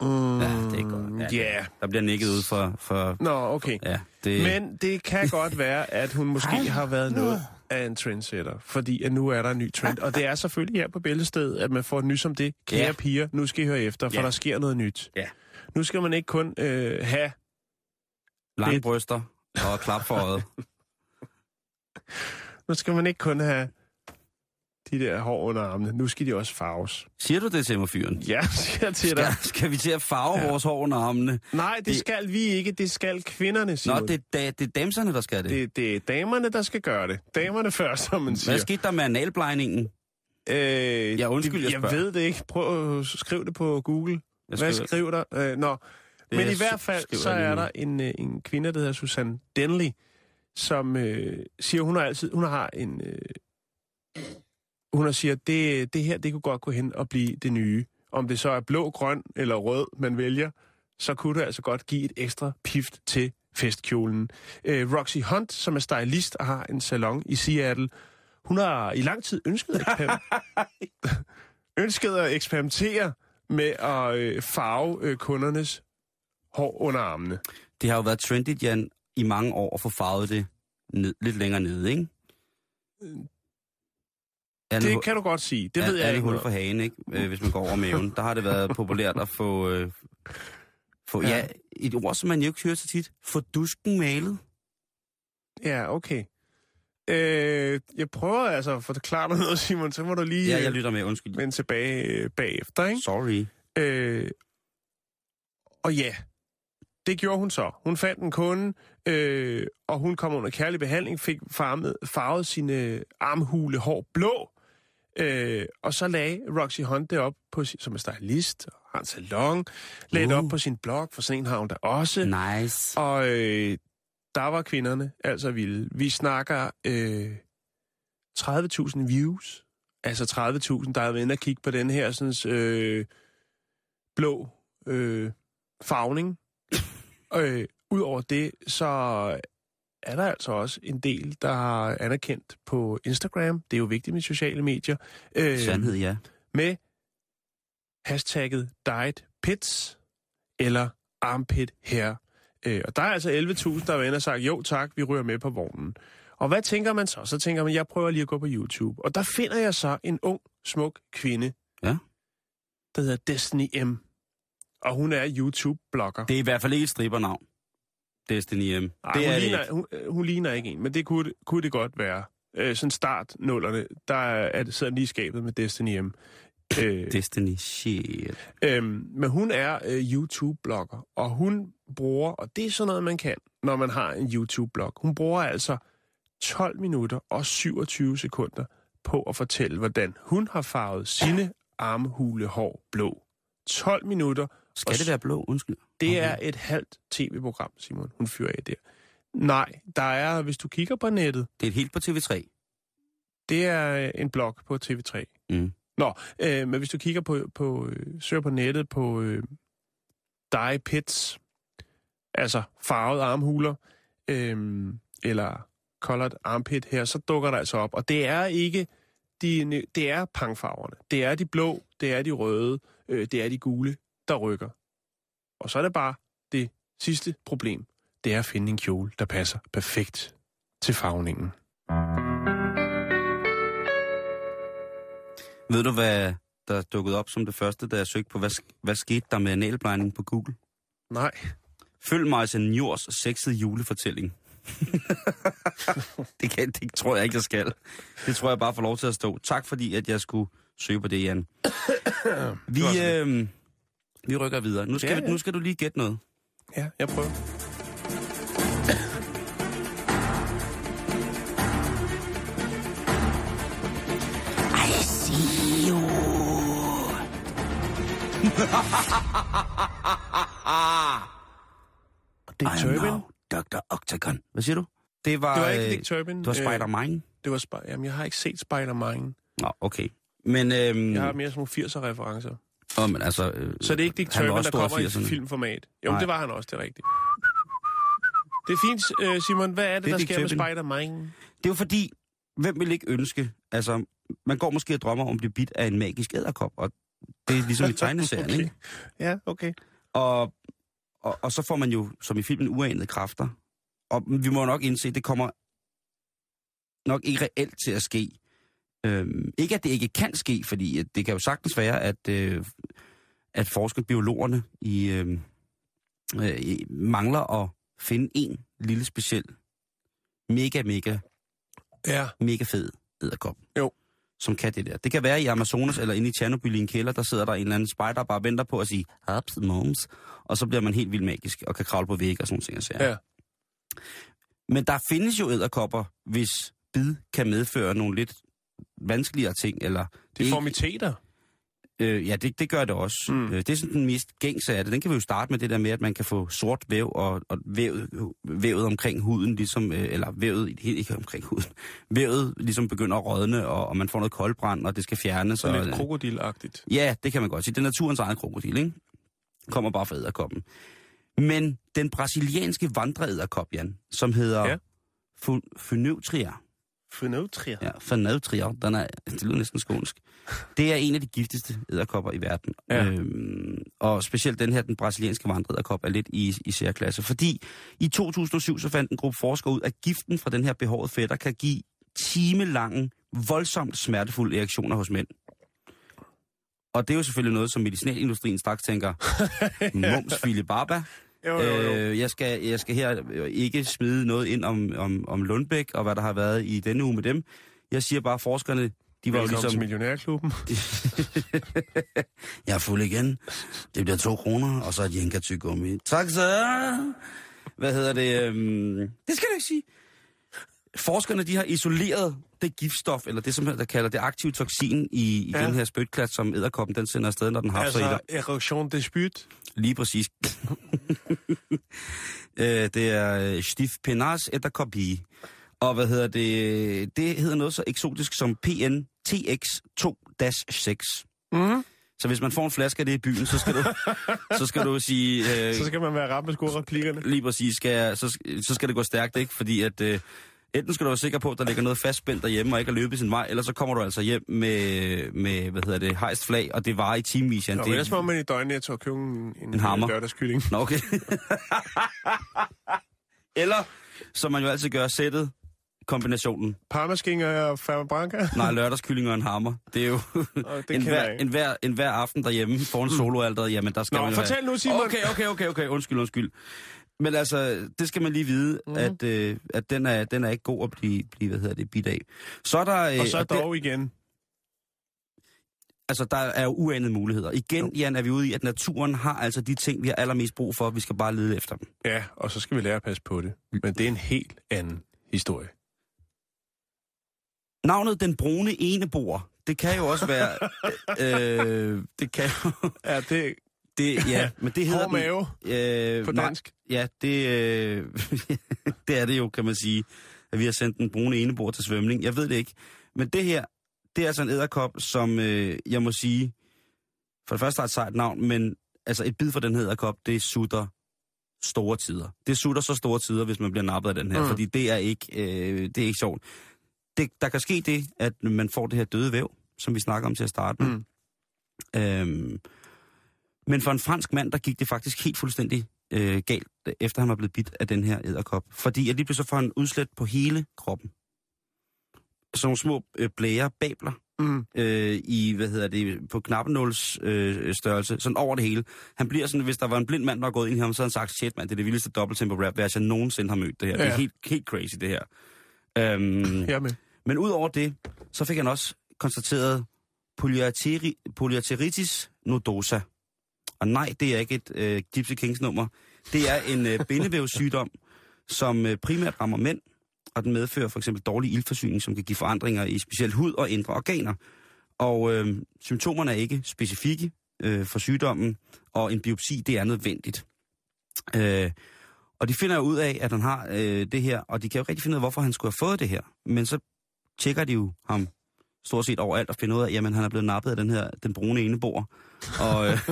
[SPEAKER 4] Mm,
[SPEAKER 5] Ja, det er godt.
[SPEAKER 4] Ja. Yeah.
[SPEAKER 5] Der bliver nikket ud for... for
[SPEAKER 4] Nå, okay.
[SPEAKER 5] ja, det,
[SPEAKER 4] Men det kan godt være, at hun måske har været noget af en trendsetter, fordi at nu er der en ny trend. Og det er selvfølgelig her på Bæltestedet, at man får et nys om det. Kære
[SPEAKER 5] Ja.
[SPEAKER 4] piger, nu skal I høre efter, for
[SPEAKER 5] Ja.
[SPEAKER 4] der sker noget nyt.
[SPEAKER 5] Ja.
[SPEAKER 4] Nu skal man ikke kun øh, have...
[SPEAKER 5] lange bryster og klap for øjet.
[SPEAKER 4] Nu skal man ikke kun have de der hår under armene. Nu skal de også farves.
[SPEAKER 5] Siger du det til mig, fyren?
[SPEAKER 4] Ja, siger jeg til dig.
[SPEAKER 5] Skal, skal vi til at farve ja. vores hår under armene?
[SPEAKER 4] Nej, det,
[SPEAKER 5] Det-
[SPEAKER 4] skal vi ikke. Det skal kvinderne,
[SPEAKER 5] Nå,
[SPEAKER 4] Simon.
[SPEAKER 5] det, er da, det er damserne, der skal det. det.
[SPEAKER 4] det, det er damerne, der skal gøre det. Damerne først, som man siger.
[SPEAKER 5] Hvad skete der med analblejningen?
[SPEAKER 4] Øh,
[SPEAKER 5] Ja, undskyld,
[SPEAKER 4] det,
[SPEAKER 5] jeg
[SPEAKER 4] jeg
[SPEAKER 5] spørger.
[SPEAKER 4] ved det ikke. Prøv at skrive det på Google.
[SPEAKER 5] Jeg
[SPEAKER 4] Hvad
[SPEAKER 5] skriver-
[SPEAKER 4] der? Øh, nå. Men
[SPEAKER 5] jeg
[SPEAKER 4] i hvert fald, så er der en, øh, en kvinde, der hedder Susanne Denley, som øh, siger, hun har altid, hun har en, øh, hun har siger, det, det her, det kunne godt gå hen og blive det nye. om det så er blå, grøn eller rød, man vælger, så kunne det altså godt give et ekstra pift til festkjolen. Øh, Roxy Hunt, som er stylist og har en salon i Seattle, hun har i lang tid ønsket, eksper- ønsket at eksperimentere med at øh, farve øh, kundernes hår under armene.
[SPEAKER 5] Det har jo været trendigt, Jan, i mange år at få farvet det ned, lidt længere nede, ikke? Er
[SPEAKER 4] Det kan du godt sige. Det ved jeg
[SPEAKER 5] er
[SPEAKER 4] ikke
[SPEAKER 5] hul
[SPEAKER 4] noget
[SPEAKER 5] for hagen, ikke? Øh, hvis man går over maven. Der har det været populært at få... Øh, få
[SPEAKER 4] Ja.
[SPEAKER 5] ja. et ord, som man jo ikke hører så tit. Få dusken malet.
[SPEAKER 4] Ja, okay. Øh, jeg prøver altså at forklare dig noget, Simon, så må du lige
[SPEAKER 5] Ja,
[SPEAKER 4] øh,
[SPEAKER 5] jeg lytter med. Undskyld.
[SPEAKER 4] vende tilbage øh, bagefter, ikke?
[SPEAKER 5] Sorry.
[SPEAKER 4] Øh, og ja, det gjorde hun så. Hun fandt en kunde, øh, og hun kom under kærlig behandling, fik farmet, farvet sine armhule hår blå, øh, og så lagde Roxy Hunt det op, på, som er stylist og har en salon, lagde det
[SPEAKER 5] Uh.
[SPEAKER 4] op på sin blog, for sådan en har hun da også.
[SPEAKER 5] Nice.
[SPEAKER 4] Og øh, der var kvinderne altså vilde. Vi snakker øh, 30.000 views. Altså 30.000, der har været inde og kigge på den her sådan, øh, blå øh, farvning. øh, Udover det, så er der altså også en del, der har anerkendt på Instagram. Det er jo vigtigt med sociale medier. Øh,
[SPEAKER 5] Sandhed, ja.
[SPEAKER 4] med hashtagget diet pits eller armpit hair. Øh, og der er altså 11.000, der har og sagt, jo tak, vi ryger med på vognen. Og hvad tænker man så? Så tænker man, jeg prøver lige at gå på YouTube. Og der finder jeg så en ung, smuk kvinde,
[SPEAKER 5] Ja.
[SPEAKER 4] der hedder Destiny M. Og hun er YouTube-blogger.
[SPEAKER 5] Det er i hvert fald ikke et strippernavn. Destiny M.
[SPEAKER 4] Ej,
[SPEAKER 5] det
[SPEAKER 4] hun,
[SPEAKER 5] er det
[SPEAKER 4] ligner,
[SPEAKER 5] ikke.
[SPEAKER 4] hun, øh, hun ligner ikke en, men det kunne, kunne det godt være. Øh, sådan start nullerne, der er, det sidder lige skabet med Destiny M. Øh,
[SPEAKER 5] Destiny, shit.
[SPEAKER 4] Øhm, men hun er øh, YouTube-blogger, og hun bruger, og det er sådan noget, man kan, når man har en YouTube-blog. Hun bruger altså 12 minutter og 27 sekunder på at fortælle, hvordan hun har farvet sine armhulehår blå. 12 minutter.
[SPEAKER 5] Skal det være blå? Undskyld.
[SPEAKER 4] Det
[SPEAKER 5] Okay.
[SPEAKER 4] er et halvt tv-program, Simon. Hun fyrer af der. Nej, der er, hvis du kigger på nettet,
[SPEAKER 5] Det er et helt på TV3.
[SPEAKER 4] det er øh, en blog på TV3.
[SPEAKER 5] Mm.
[SPEAKER 4] Nå, øh, men hvis du kigger på, på øh, søger på nettet på øh, dye pits, altså farvede armhuler, øh, eller colored armpit her, så dukker der altså op. Og det er ikke de, det er pangfarverne. Det er de blå, det er de røde, øh, det er de gule, der rykker. Og så er det bare det sidste problem. Det er at finde en kjole, der passer perfekt til farvningen.
[SPEAKER 5] Ved du, hvad der dukkede op som det første, da jeg søgte på, hvad, hvad skete der med analplejning på Google?
[SPEAKER 4] Nej.
[SPEAKER 5] Følg mig til Njors sexede julefortælling. det, kan, det tror jeg ikke, jeg skal. Det tror jeg bare får lov til at stå. Tak fordi, at jeg skulle søge på det, Jan. Vi,
[SPEAKER 4] Det
[SPEAKER 5] øh, vi rykker videre. Nu skal,
[SPEAKER 4] Ja,
[SPEAKER 5] ja,
[SPEAKER 4] ja.
[SPEAKER 5] nu skal du lige gætte noget.
[SPEAKER 4] Ja, jeg prøver.
[SPEAKER 5] I see you.
[SPEAKER 4] Dick
[SPEAKER 5] I am
[SPEAKER 4] Turpin?
[SPEAKER 5] now Dr. Octagon. Hvad siger du? Det var,
[SPEAKER 4] Det var ikke
[SPEAKER 5] øh,
[SPEAKER 4] Dick Turpin.
[SPEAKER 5] det var Spider-Man.
[SPEAKER 4] det var Sp- Jamen, jeg har ikke set Spider-Man.
[SPEAKER 5] Nå, okay. Men, øhm,
[SPEAKER 4] Jeg har mere sådan nogle 80'er-referencer.
[SPEAKER 5] Åh, men altså, øh,
[SPEAKER 4] Så det er ikke Dick Turpin, der kommer i
[SPEAKER 5] 80'erne.
[SPEAKER 4] filmformat. Jo,
[SPEAKER 5] Nej.
[SPEAKER 4] det var han også, det er rigtigt. Det er fint, øh, Simon. Hvad er det,
[SPEAKER 5] Det er
[SPEAKER 4] der
[SPEAKER 5] Dick
[SPEAKER 4] sker med
[SPEAKER 5] Turpin.
[SPEAKER 4] Spider-Man?
[SPEAKER 5] Det er jo fordi, hvem vil ikke ønske, altså, man går måske og drømmer om at blive bidt af en magisk æderkop, og det er ligesom i tegneserien,
[SPEAKER 4] Okay.
[SPEAKER 5] ikke?
[SPEAKER 4] Ja, okay.
[SPEAKER 5] Og, og, og så får man jo, som i filmen, uanede kræfter. Og vi må nok indse, at det kommer nok ikke reelt til at ske. Øhm, ikke at det ikke kan ske, fordi at det kan jo sagtens være, at, øh, at forskere, biologerne i, øh, øh, i- mangler at finde en lille speciel, mega, mega,
[SPEAKER 4] Ja,
[SPEAKER 5] mega fed æderkop.
[SPEAKER 4] Jo.
[SPEAKER 5] Som kan det der. Det kan være i Amazonas eller inde i Tjernobyl i en kælder, der sidder der en eller anden spejder og bare venter på at sige, ups, moms, og så bliver man helt vildt magisk og kan kravle på vægge og sådan ting.
[SPEAKER 4] Ja.
[SPEAKER 5] Ja. Men der findes jo æderkopper, hvis bid kan medføre nogle lidt vanskeligere ting, eller ikke-
[SPEAKER 4] deformiteter.
[SPEAKER 5] Øh, ja, det, det gør det også.
[SPEAKER 4] Mm.
[SPEAKER 5] Øh, det er sådan den mest gængse af det. Den kan vi jo starte med det der med, at man kan få sort væv og, og vævet, vævet omkring huden, ligesom, øh, eller vævet helt ikke omkring huden. Vævet ligesom begynder at rådne, og, og man får noget koldbrand, og det skal fjernes.
[SPEAKER 4] Så
[SPEAKER 5] og,
[SPEAKER 4] lidt krokodilagtigt.
[SPEAKER 5] Ja, det kan man godt sige. Det er naturens egen krokodil, ikke? Kommer bare fra æderkoppen. Men den brasilianske vandreæderkop, Jan, som hedder
[SPEAKER 4] Ja.
[SPEAKER 5] ja. Phoneutria. ja, Phoneutria, den er, det lyder næsten skånsk. Det er en af de giftigste æderkopper i verden.
[SPEAKER 4] Ja.
[SPEAKER 5] Øhm, og specielt den her, den brasilianske vandreæderkop, er lidt i, i særklasse. Fordi i 2007 så fandt en gruppe forskere ud, at giften fra den her behårede fætter kan give timelange, voldsomt smertefulde reaktioner hos mænd. Og det er jo selvfølgelig noget, som medicinalindustrien straks tænker, mums fili baba.
[SPEAKER 4] Jo, jo, jo.
[SPEAKER 5] Øh, jeg, skal, jeg skal her øh, ikke smide noget ind om, om, om Lundbæk og hvad der har været i denne uge med dem. Jeg siger bare, at forskerne, de var
[SPEAKER 4] Velkommen
[SPEAKER 5] ligesom...
[SPEAKER 4] til Millionærklubben.
[SPEAKER 5] jeg er fuld igen. Det bliver to kroner, og så et jenka gummi. Tak så. Hvad hedder det? Øhm, det skal du ikke sige. Forskerne, de har isoleret det giftstof, eller det, som der kalder det aktive toksin i, i
[SPEAKER 4] Ja.
[SPEAKER 5] den her spytklat, som æderkoppen den sender afsted, når den har sig i dig.
[SPEAKER 4] Altså, erosion de spyt.
[SPEAKER 5] Lige præcis. øh, det er øh, Stif Penas Etterkopi. Og hvad hedder det? Det hedder noget så eksotisk som PNTX2-6.
[SPEAKER 4] Mm.
[SPEAKER 5] Så hvis man får en flaske af det i byen, så skal du, så skal du sige... Øh,
[SPEAKER 4] Så skal man være ramt med skoreplikkerne.
[SPEAKER 5] lige præcis, skal så, så skal det gå stærkt, ikke? Fordi at... Øh, Enten skal du være sikker på, at der ligger noget fastspændt derhjemme, og ikke har løbet sin vej, eller så kommer du altså hjem med, med hvad hedder det, hejst flag, og det var i timevis.
[SPEAKER 4] Nå,
[SPEAKER 5] Det-
[SPEAKER 4] ellers må man i døgnet og købe en, en,
[SPEAKER 5] En hammer.
[SPEAKER 4] lørdagskylling.
[SPEAKER 5] Nå, okay. Eller, som man jo altid gør, sættet kombinationen.
[SPEAKER 4] Parmaskinger og Ferma Branca.
[SPEAKER 5] Nej, lørdagskylling og en hammer. Det er jo en, hver, en, hver, en hver aften derhjemme foran soloalteret. Jamen, der skal
[SPEAKER 4] Nå,
[SPEAKER 5] man
[SPEAKER 4] fortæl
[SPEAKER 5] have...
[SPEAKER 4] nu, Simon.
[SPEAKER 5] Okay, okay, okay, okay. Undskyld, undskyld. Men altså, det skal man lige vide, mm. at, øh, at den, er, den er ikke god at blive, blive hvad hedder det, bidt af. Så er der... Øh,
[SPEAKER 4] Og så
[SPEAKER 5] og det-
[SPEAKER 4] dog igen.
[SPEAKER 5] Altså, der er jo uanede muligheder. Igen, Jan, er vi ude i, at naturen har altså de ting, vi har allermest brug for. Vi skal bare lede efter dem.
[SPEAKER 4] Ja, og så skal vi lære at passe på det. Men det er en helt anden historie.
[SPEAKER 5] Navnet Den Brune Enebor, det kan jo også være... øh, det kan jo...
[SPEAKER 4] Ja, det
[SPEAKER 5] Det, ja, men det hedder
[SPEAKER 4] mave
[SPEAKER 5] den, øh,
[SPEAKER 4] på
[SPEAKER 5] nej,
[SPEAKER 4] dansk.
[SPEAKER 5] Ja, det, øh, det er det jo, kan man sige, at vi har sendt den brune enebor til svømning. Jeg ved det ikke. Men det her, det er altså en æderkop, som øh, jeg må sige, for det første har et sejt navn, men altså et bid fra den æderkop, det sutter store tider. Det sutter så store tider, hvis man bliver nappet af den her,
[SPEAKER 4] mm.
[SPEAKER 5] fordi det er ikke, øh, det er ikke sjovt. Det, der kan ske det, at man får det her døde væv, som vi snakker om til at starte med.
[SPEAKER 4] Mm.
[SPEAKER 5] Øhm, men for en fransk mand, der gik det faktisk helt fuldstændig øh, galt, efter han var blevet bidt af den her æderkop. Fordi at lige pludselig får han udslæt på hele kroppen. Sådan nogle små øh, blære, babler,
[SPEAKER 4] Mm.
[SPEAKER 5] øh, i, hvad hedder det, på knappenåls øh, størrelse, sådan over det hele. Han bliver sådan, hvis der var en blind mand, der var gået ind i ham, så havde han sagt, shit mand, det er det vildeste dobbelttempo rap, hvad jeg nogensinde har mødt det her. Ja. Det er helt, helt crazy, det her. Øhm,
[SPEAKER 4] med.
[SPEAKER 5] men udover det, så fik han også konstateret polyarteri, polyarteritis nodosa. Og nej, det er ikke et øh, Gypsy Kings nummer. Det er en øh, bindevævssygdom, som øh, primært rammer mænd, og den medfører for eksempel dårlig ildforsyning, som kan give forandringer i specielt hud og indre organer. Og øh, symptomerne er ikke specifikke øh, for sygdommen, og en biopsi, det er nødvendigt. Øh, og de finder jo ud af, at han har øh, det her, og de kan jo rigtig finde ud af, hvorfor han skulle have fået det her. Men så tjekker de jo ham stort set overalt og finder ud af, jamen han er blevet nappet af den her, den brune enebor. Og øh,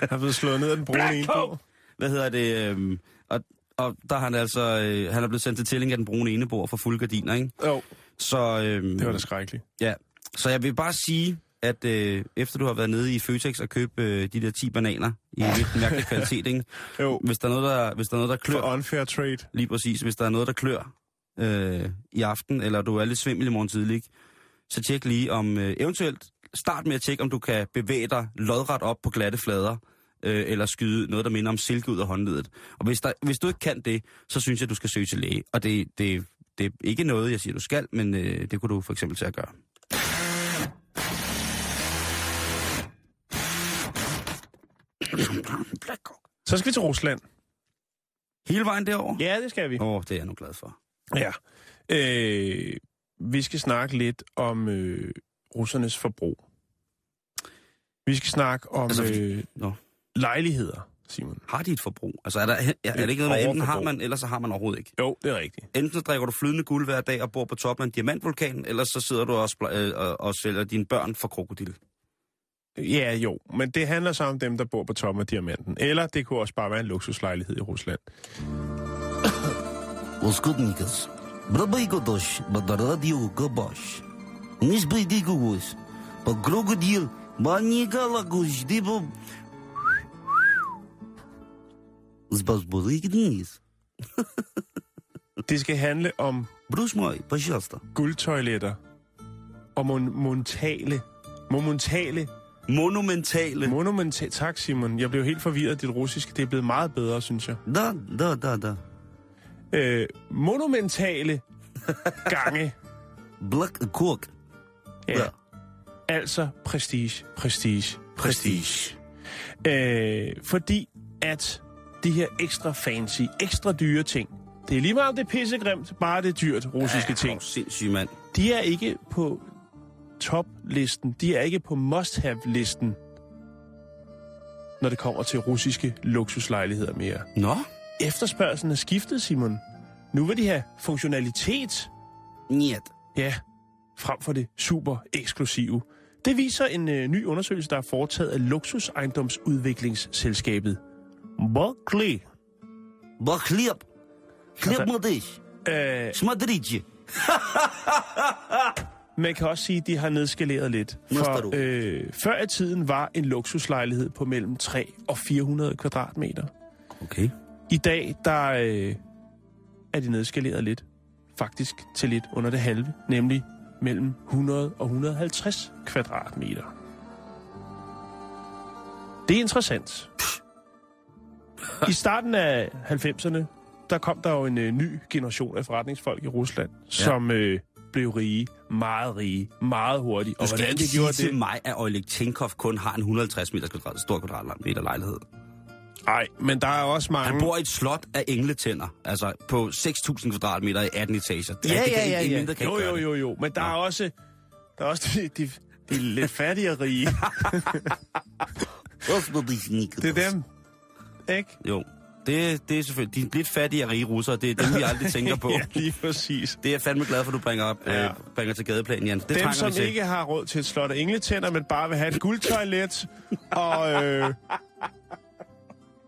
[SPEAKER 4] Jeg er blevet slået ned af den brune enebog.
[SPEAKER 5] hvad hedder det? Øh, og, og der er han altså, øh, han er blevet sendt til tilling af den brune enebor for fulde gardiner, ikke?
[SPEAKER 4] Jo,
[SPEAKER 5] Så, øh,
[SPEAKER 4] det var da skrækkeligt.
[SPEAKER 5] Ja, så jeg vil bare sige, at øh, efter du har været nede i Føtex og købt øh, de der 10 bananer i en lidt mærkelig kvalitet, ikke?
[SPEAKER 4] Jo,
[SPEAKER 5] Hvis der er noget, der, hvis der er noget, der klør,
[SPEAKER 4] for unfair trade.
[SPEAKER 5] lige præcis, hvis der er noget, der klør øh, i aften, eller du er lidt svimmel i morgen tidlig, så tjek lige om, øh, eventuelt start med at tjekke, om du kan bevæge dig lodret op på glatte flader, øh, eller skyde noget, der minder om silke ud af håndledet. Og hvis, der, hvis du ikke kan det, så synes jeg, du skal søge til læge. Og det, det, det er ikke noget, jeg siger, du skal, men øh, det kunne du for eksempel til at gøre.
[SPEAKER 4] Så skal vi til Rusland.
[SPEAKER 5] Hele vejen derover?
[SPEAKER 4] Ja, det skal vi.
[SPEAKER 5] Åh, oh, det er jeg nu glad for.
[SPEAKER 4] Ja. Øh, vi skal snakke lidt om øh, russernes forbrug. Vi skal snakke om
[SPEAKER 5] altså, fordi...
[SPEAKER 4] øh,
[SPEAKER 5] no.
[SPEAKER 4] lejligheder, Simon.
[SPEAKER 5] Har de et forbrug? Altså er, der, er, er det ikke noget, med, enten har man, eller så har man overhovedet ikke?
[SPEAKER 4] Jo, det er rigtigt.
[SPEAKER 5] Enten så drikker du flydende guld hver dag og bor på toppen af en diamantvulkan, eller så sidder du og, øh, og, og sælger dine børn for krokodil.
[SPEAKER 4] Ja, jo, men det handler så om dem, der bor på toppen af diamanten. Eller det kunne også bare være en luksuslejlighed i Rusland.
[SPEAKER 6] Uskudnikas. Brabai Godosh, Badaradiu Gobosh Не сбейди гугус. По крокодил, манигала гуш, дибо... Сбазбузы гниз.
[SPEAKER 4] Det skal handle om
[SPEAKER 5] Брус мой, пожалуйста.
[SPEAKER 4] guldtoiletter og mon- monumentale, monumentale,
[SPEAKER 5] Monumentale.
[SPEAKER 4] monumentale... Tak, Simon. Jeg blev helt forvirret af dit russiske. Det er blevet meget bedre, synes jeg.
[SPEAKER 5] Da, da, da, da.
[SPEAKER 4] Øh, monumentale gange.
[SPEAKER 6] Блак кок.
[SPEAKER 4] Ja.
[SPEAKER 6] ja.
[SPEAKER 4] Altså prestige, prestige, prestige. Øh, fordi at de her ekstra fancy, ekstra dyre ting, det er lige meget det pissegrimt, bare det dyrt russiske
[SPEAKER 5] ja,
[SPEAKER 4] ting.
[SPEAKER 5] Sindssygt, mand.
[SPEAKER 4] De er ikke på toplisten, de er ikke på must-have-listen, når det kommer til russiske luksuslejligheder mere.
[SPEAKER 5] Nå?
[SPEAKER 4] Efterspørgselen er skiftet, Simon. Nu vil de have funktionalitet.
[SPEAKER 6] Niet.
[SPEAKER 4] Ja, frem for det super eksklusive. Det viser en øh, ny undersøgelse, der er foretaget af luksusejendomsudviklingsselskabet Berkeley.
[SPEAKER 6] Бахлеб. Хлеб мадыш.
[SPEAKER 4] Øh,
[SPEAKER 6] Смотрите.
[SPEAKER 4] man kan også sige, at de har nedskaleret lidt.
[SPEAKER 6] Næste du.
[SPEAKER 4] For øh, før i tiden var en luksuslejlighed på mellem 3 og 400 kvadratmeter.
[SPEAKER 5] Okay.
[SPEAKER 4] I dag, der øh, er de nedskaleret lidt. Faktisk til lidt under det halve, nemlig mellem 100 og 150 kvadratmeter. Det er interessant. I starten af 90'erne, der kom der jo en øh, ny generation af forretningsfolk i Rusland, ja. som øh, blev rige, meget rige, meget hurtigt.
[SPEAKER 5] Du skal
[SPEAKER 4] hvordan
[SPEAKER 5] ikke
[SPEAKER 4] de
[SPEAKER 5] sige
[SPEAKER 4] gjorde
[SPEAKER 5] til
[SPEAKER 4] det?
[SPEAKER 5] mig, at Oleg Tinkov kun har en 150 meter kvadrat, stor kvadratmeter lejlighed.
[SPEAKER 4] Nej, men der er også mange...
[SPEAKER 5] Han bor i et slot af engletænder, altså på 6.000 kvadratmeter i 18 etager.
[SPEAKER 4] Ja,
[SPEAKER 5] altså,
[SPEAKER 4] ja, ja.
[SPEAKER 5] ja.
[SPEAKER 4] ja.
[SPEAKER 5] Mindre, kan
[SPEAKER 4] jo, jo, jo, jo. Men der ja. er også, der er også de, de, de lidt fattige rige. det er dem, ikke?
[SPEAKER 5] Jo. Det, det er selvfølgelig... De lidt fattige og rige russere, det er dem, vi aldrig tænker på.
[SPEAKER 4] ja, lige præcis.
[SPEAKER 5] Det er jeg fandme glad for, du bringer, op,
[SPEAKER 4] ja.
[SPEAKER 5] øh, bringer til gadeplanen, Jens. Det
[SPEAKER 4] dem, som ikke har råd til et slot af engletænder, men bare vil have et guldtoilet og... Øh,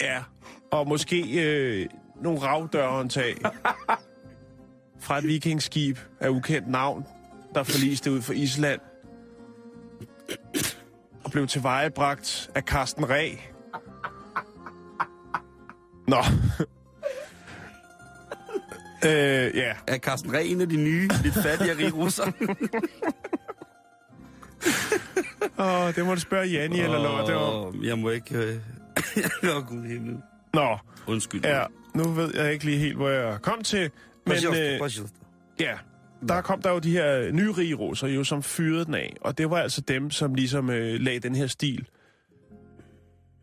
[SPEAKER 4] ja, og måske øh, nogle ravdørhåndtag fra et vikingskib af ukendt navn, der forliste ud for Island og blev tilvejebragt af Carsten Ræ. Nå. øh, ja.
[SPEAKER 5] Er Carsten Reh en af de nye, lidt fattige rige russere?
[SPEAKER 4] Åh, det må du spørge Janni eller Lotte om.
[SPEAKER 5] Jeg må ikke... Øh... Åh, Gud i himlen.
[SPEAKER 4] Nå,
[SPEAKER 5] Undskyld.
[SPEAKER 4] ja, nu ved jeg ikke lige helt, hvor jeg kom til. Men øh, ja, der kom der jo de her nye rige russer, jo, som fyrede den af. Og det var altså dem, som ligesom øh, lagde den her stil.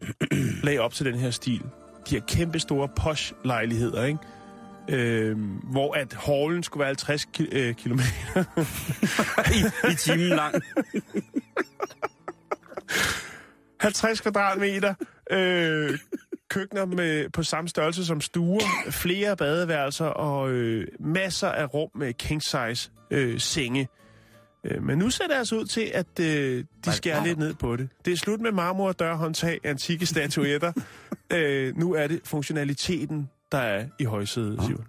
[SPEAKER 4] lagde op til den her stil. De her kæmpe store posh-lejligheder, ikke? Øh, hvor at hallen skulle være 50 ki- øh, kilometer.
[SPEAKER 5] I, I timen lang.
[SPEAKER 4] 50 kvadratmeter. Øh, køkkener med, på samme størrelse som stuer. Flere badeværelser og øh, masser af rum med king-size øh, senge. Øh, men nu ser det altså ud til, at øh, de skærer lidt ned på det. Det er slut med marmor, dørhåndtag, antikke statuetter. øh, nu er det funktionaliteten, der er i højsædet, Simon.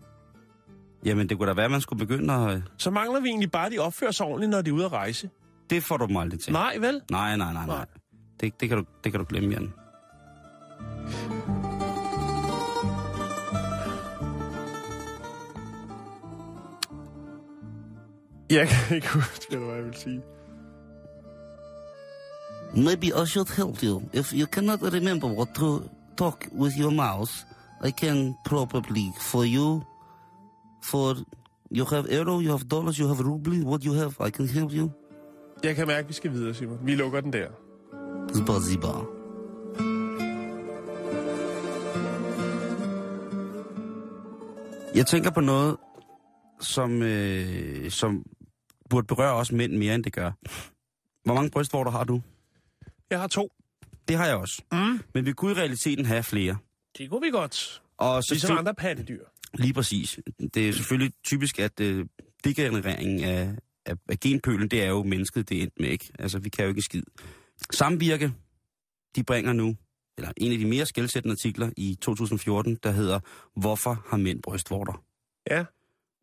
[SPEAKER 5] Jamen, det kunne da være, at man skulle begynde at...
[SPEAKER 4] Så mangler vi egentlig bare, at de opfører sig ordentligt, når de er ude at rejse.
[SPEAKER 5] Det får du dem aldrig til.
[SPEAKER 4] Nej, vel?
[SPEAKER 5] Nej, nej, nej, nej.
[SPEAKER 4] Nej.
[SPEAKER 5] Det, det, kan du, det kan du glemme, Jan.
[SPEAKER 4] Jeg kan ikke huske, hvad jeg vil sige.
[SPEAKER 6] Maybe I should help you. If you cannot remember what to talk with your mouse, I can probably for you, for you have euro, you have dollars, you have ruble, what you have, I can help you.
[SPEAKER 4] Jeg kan mærke, at vi skal videre, Simon. Vi lukker den der.
[SPEAKER 6] Zbazibar.
[SPEAKER 5] Jeg tænker på noget, som, øh, som burde berøre os mænd mere, end det gør. Hvor mange brystvorter har du?
[SPEAKER 4] Jeg har to.
[SPEAKER 5] Det har jeg også.
[SPEAKER 4] Mm.
[SPEAKER 5] Men vi kunne i realiteten have flere.
[SPEAKER 4] Det kunne vi godt.
[SPEAKER 5] Og så
[SPEAKER 4] Ligesom andre pattedyr.
[SPEAKER 5] Lige præcis. Det er selvfølgelig typisk, at øh, degenereringen af, af, af genpølen, det er jo mennesket, det er endt med, ikke? Altså, vi kan jo ikke skid. Samvirke, de bringer nu, eller en af de mere skældsættende artikler i 2014, der hedder, Hvorfor har mænd brystvorter?
[SPEAKER 4] Ja.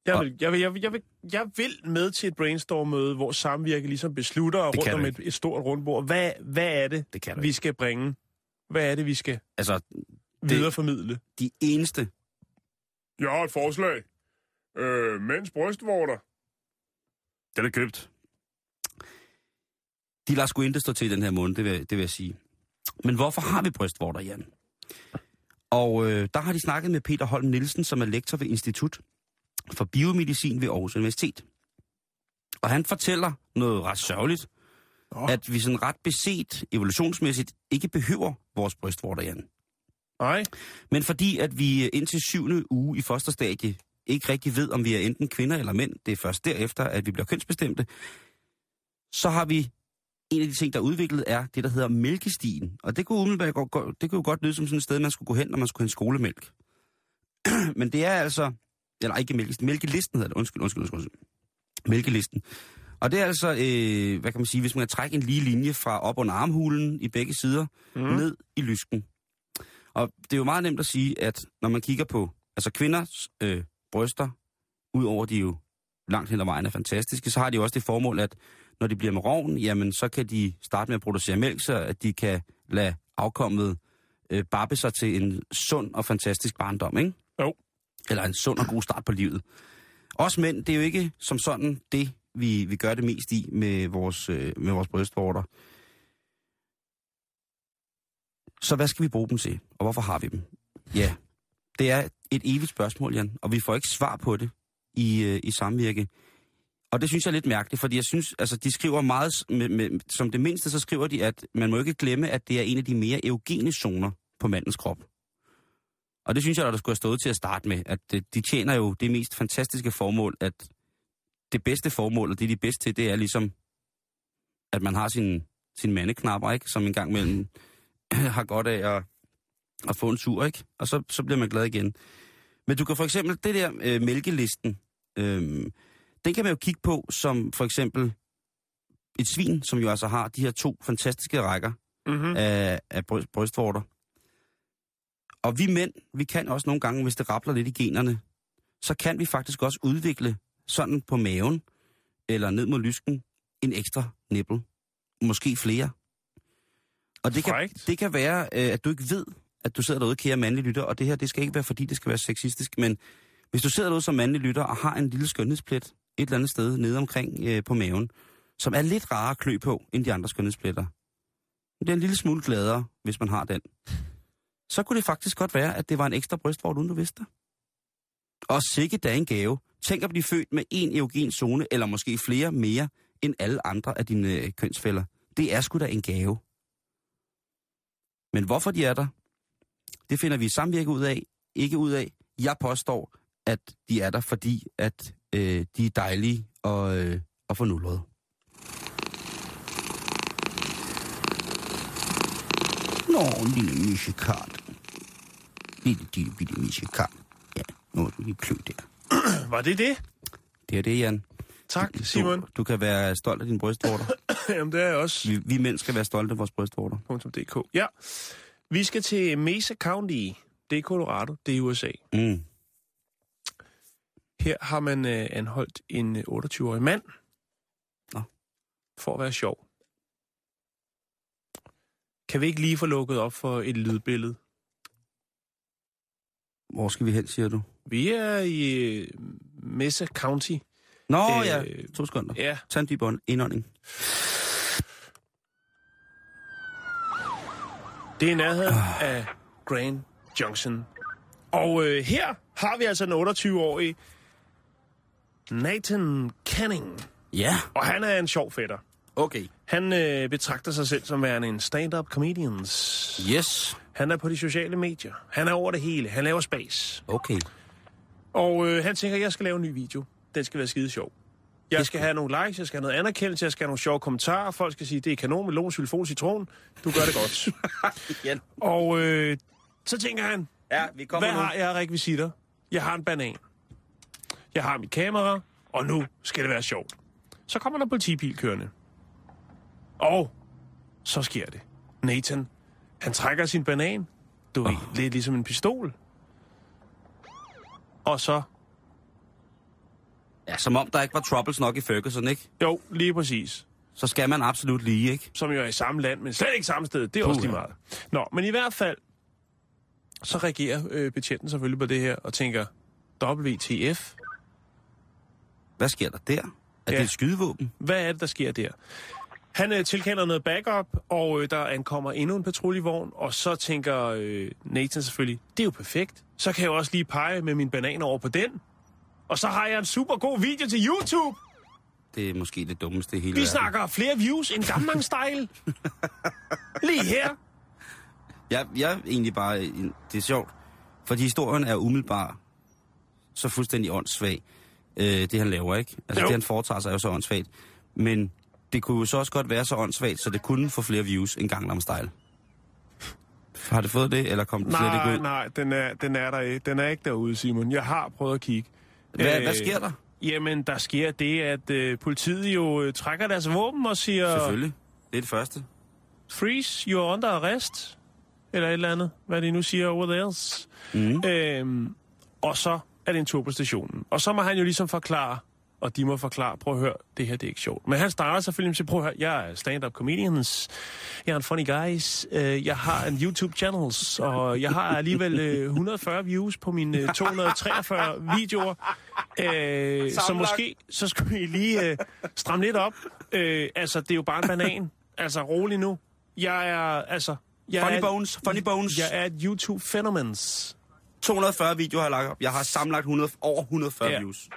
[SPEAKER 4] Jeg vil, jeg, vil, jeg, vil, jeg, vil, jeg vil med til et brainstorm-møde, hvor samvirke ligesom beslutter
[SPEAKER 5] Det
[SPEAKER 4] rundt om et, et stort rundbord. Hvad, hvad er det,
[SPEAKER 5] Det
[SPEAKER 4] vi
[SPEAKER 5] ikke.
[SPEAKER 4] skal bringe? Hvad er det, vi skal
[SPEAKER 5] Altså,
[SPEAKER 4] videreformidle?
[SPEAKER 5] de eneste,
[SPEAKER 4] Jeg har et forslag. Øh, mænds brystvorter.
[SPEAKER 5] den er købt. De lader sgu ikke stå til i den her måned, det vil, det vil jeg sige. Men hvorfor har vi brystvorter, Jan? Og øh, der har de snakket med Peter Holm Nielsen, som er lektor ved Institut for Biomedicin ved Aarhus Universitet. Og han fortæller noget ret sørgeligt,
[SPEAKER 4] Nå.
[SPEAKER 5] at vi sådan ret beset evolutionsmæssigt ikke behøver vores brystvorter, Jan.
[SPEAKER 4] Nej.
[SPEAKER 5] Men fordi at vi indtil syvende uge i fosterstadie ikke rigtig ved, om vi er enten kvinder eller mænd, det er først derefter, at vi bliver kønsbestemte, så har vi en af de ting, der er udviklet, er det, der hedder mælkestien. Og det kunne, umiddelbart godt, det kunne jo godt lyde som sådan et sted, man skulle gå hen, når man skulle hente skolemælk. Men det er altså, eller ikke mælkestien, mælkelisten hedder det, undskyld, undskyld, undskyld. undskyld. Mælkelisten. Og det er altså, øh, hvad kan man sige, hvis man kan trække en lige linje fra op under armhulen i begge sider, mm. ned i lysken. Og det er jo meget nemt at sige, at når man kigger på altså kvinders øh, bryster, udover de jo langt hen ad vejen er fantastiske, så har de jo også det formål, at når de bliver med rovn, jamen så kan de starte med at producere mælk, så at de kan lade afkommet øh, babbe sig til en sund og fantastisk barndom, ikke?
[SPEAKER 4] Jo.
[SPEAKER 5] Eller en sund og god start på livet. Også mænd, det er jo ikke som sådan det, vi, vi gør det mest i med vores, øh, med vores brystvorter. Så hvad skal vi bruge dem til, og hvorfor har vi dem? Ja, det er et evigt spørgsmål, Jan, og vi får ikke svar på det i, øh, i samvirke. Og det synes jeg er lidt mærkeligt, fordi jeg synes, altså de skriver meget, med, med, som det mindste, så skriver de, at man må ikke glemme, at det er en af de mere eugene zoner på mandens krop. Og det synes jeg, der skulle have stået til at starte med, at det, de tjener jo det mest fantastiske formål, at det bedste formål, og det de er bedst til, det er ligesom, at man har sin, sin mandeknapper, ikke? Som en gang imellem har godt af at, at få en tur, ikke? Og så, så bliver man glad igen. Men du kan for eksempel, det der øh, mælkelisten, øh, den kan man jo kigge på som for eksempel et svin, som jo altså har de her to fantastiske rækker
[SPEAKER 4] Mm-hmm.
[SPEAKER 5] af, af bryst, brystvorter. Og vi mænd, vi kan også nogle gange, hvis det rappler lidt i generne, så kan vi faktisk også udvikle sådan på maven, eller ned mod lysken, en ekstra nippel. Måske flere. Og det kan, det kan være, øh, at du ikke ved, at du sidder derude, kære mandlige lytter, og det her, det skal ikke være, fordi det skal være sexistisk, men hvis du sidder derude som mandlig lytter og har en lille skønhedsplet et eller andet sted nede omkring øh, på maven, som er lidt rarere at klø på end de andre skønhedspletter, det er en lille smule gladere, hvis man har den. Så kunne det faktisk godt være, at det var en ekstra brystvort, uden du vidste det. Og sikke da en gave. Tænk at blive født med en eugen zone, eller måske flere mere, end alle andre af dine øh, kønsfælder. Det er sgu da en gave. Men hvorfor de er der, det finder vi i samvirke ud af, ikke ud af. Jeg påstår, at de er der, fordi at øh, de er dejlige og, øh, og fornullede. Nå, en lille misekart. Lille, lille, lille misekart. Ja, nu er du lige klø der.
[SPEAKER 4] Var det det?
[SPEAKER 5] Det er det, Jan.
[SPEAKER 4] Tak, Simon.
[SPEAKER 5] Du, du kan være stolt af dine brystvorter.
[SPEAKER 4] Jamen, det er jeg også.
[SPEAKER 5] Vi, vi mænd skal være stolte af vores brystvorter.
[SPEAKER 4] .dk. Ja. Vi skal til Mesa County. Det er Colorado. Det er USA.
[SPEAKER 5] Mm.
[SPEAKER 4] Her har man øh, anholdt en øh, 28-årig mand.
[SPEAKER 5] Nå.
[SPEAKER 4] For at være sjov. Kan vi ikke lige få lukket op for et lydbillede?
[SPEAKER 5] Hvor skal vi hen, siger du?
[SPEAKER 4] Vi er i øh, Mesa County.
[SPEAKER 5] Nå
[SPEAKER 4] Øh,
[SPEAKER 5] øh, ja, to sekunder.
[SPEAKER 4] Ja,
[SPEAKER 5] Tag en dyb ånd- indånding.
[SPEAKER 4] det er i nærheden af Grand Junction. Og øh, her har vi altså en 28-årig Nathan Canning.
[SPEAKER 5] Ja.
[SPEAKER 4] Og han er en sjov fætter.
[SPEAKER 5] Okay.
[SPEAKER 4] Han øh, betragter sig selv som værende en stand-up comedians.
[SPEAKER 5] Yes.
[SPEAKER 4] Han er på de sociale medier. Han er over det hele. Han laver spas.
[SPEAKER 5] Okay.
[SPEAKER 4] Og øh, han tænker, at jeg skal lave en ny video. Den skal være skide sjov. Jeg skal have nogle likes, jeg skal have noget anerkendelse, jeg skal have nogle sjove kommentarer. Folk skal sige, det er kanon, melon, sylfon, citron. Du gør det godt.
[SPEAKER 5] Igen.
[SPEAKER 4] og øh, så tænker han,
[SPEAKER 5] Ja, vi kommer
[SPEAKER 4] hvad
[SPEAKER 5] nu.
[SPEAKER 4] har jeg rekvisitter? Jeg har en banan. Jeg har mit kamera, og nu skal det være sjovt. Så kommer der politibil kørende. Og så sker det. Nathan, han trækker sin banan. Du ved, oh. lidt ligesom en pistol. Og så,
[SPEAKER 5] Ja, som om der ikke var troubles nok i Ferguson, ikke?
[SPEAKER 4] jo, lige præcis.
[SPEAKER 5] Så skal man absolut lige, ikke?
[SPEAKER 4] Som jo er i samme land, men slet ikke samme sted. Det er også
[SPEAKER 5] Puha.
[SPEAKER 4] lige meget. Nå, men i hvert fald, så reagerer øh, betjenten selvfølgelig på det her, og tænker, WTF?
[SPEAKER 5] Hvad sker der der? Er
[SPEAKER 4] Ja.
[SPEAKER 5] det et skydevåben?
[SPEAKER 4] Hvad er det, der sker der? Han øh, tilkalder noget backup, og øh, der ankommer endnu en patruljevogn, og så tænker øh, Nathan selvfølgelig, det er jo perfekt. Så kan jeg også lige pege med min banan over på den. Og så har jeg en super god video til YouTube.
[SPEAKER 5] Det er måske det dummeste i hele
[SPEAKER 4] Vi
[SPEAKER 5] verden.
[SPEAKER 4] snakker flere views end Gangnam Style. Lige her.
[SPEAKER 5] Jeg, jeg er egentlig bare... Det er sjovt, fordi historien er umiddelbart så fuldstændig åndssvag, øh, det han laver, ikke? Altså
[SPEAKER 4] Jo.
[SPEAKER 5] det, han foretager sig, er jo så åndssvagt. Men det kunne jo så også godt være så åndssvagt, så det kunne få flere views end Gangnam Style. Har det fået det, eller kom det slet ikke
[SPEAKER 4] Nej,
[SPEAKER 5] ud?
[SPEAKER 4] nej, den er, den er der ikke. Den er ikke derude, Simon. Jeg har prøvet at kigge.
[SPEAKER 5] Hvad,
[SPEAKER 4] Øh,
[SPEAKER 5] hvad sker der?
[SPEAKER 4] Jamen, der sker det, at øh, politiet jo øh, trækker deres våben og siger...
[SPEAKER 5] Selvfølgelig. Det er det første.
[SPEAKER 4] Freeze, you're under arrest. Eller et eller andet, hvad de nu siger over there.
[SPEAKER 5] Mm.
[SPEAKER 4] Øhm, og så er det en tur på stationen. Og så må han jo ligesom forklare, og de må forklare, prøv at høre, det her det er ikke sjovt. Men han starter selvfølgelig med at sige, prøv at høre, jeg er stand-up comedians, jeg er en funny guys, øh, jeg har en YouTube channels, og jeg har alligevel øh, 140 views på mine øh, 243 videoer. Øh, så måske, så skulle I lige øh, stramme lidt op. Øh, altså, det er jo bare en banan. Altså, rolig nu. Jeg er, altså... Jeg
[SPEAKER 5] Funny
[SPEAKER 4] er,
[SPEAKER 5] Bones, Funny Bones.
[SPEAKER 4] Jeg er et YouTube-phænomens.
[SPEAKER 5] 240 videoer har jeg lagt op. Jeg har sammenlagt 100, over 140
[SPEAKER 4] Ja.
[SPEAKER 5] views.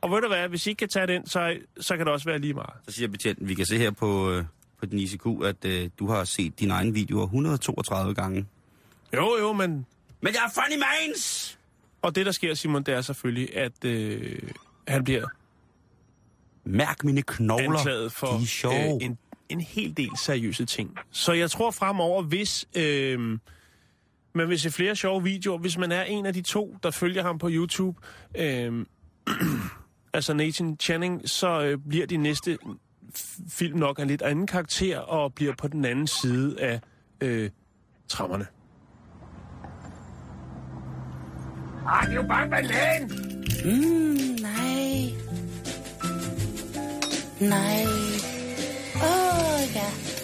[SPEAKER 4] Og ved du hvad, hvis I ikke kan tage den, så, så kan det også være lige meget.
[SPEAKER 5] Så siger betjenten, vi kan se her på, øh, på din ICQ, at øh, du har set dine egne videoer 132 gange.
[SPEAKER 4] Jo, jo, men...
[SPEAKER 5] Men jeg er funny mans!
[SPEAKER 4] Og det, der sker, Simon, det er selvfølgelig, at øh, han bliver
[SPEAKER 5] Mærk mine knogler.
[SPEAKER 4] anklaget for
[SPEAKER 5] De er sjove.
[SPEAKER 4] øh, en, en hel del seriøse ting. Så jeg tror fremover, hvis øh, man vil se flere sjove videoer, hvis man er en af de to, der følger ham på YouTube, øh, altså Nathan Channing, så øh, bliver de næste film nok af lidt anden karakter, og bliver på den anden side af øh, trammerne. Ah, det er jo bare en banan!
[SPEAKER 7] Mm, nej. Nej. Åh, oh, ja.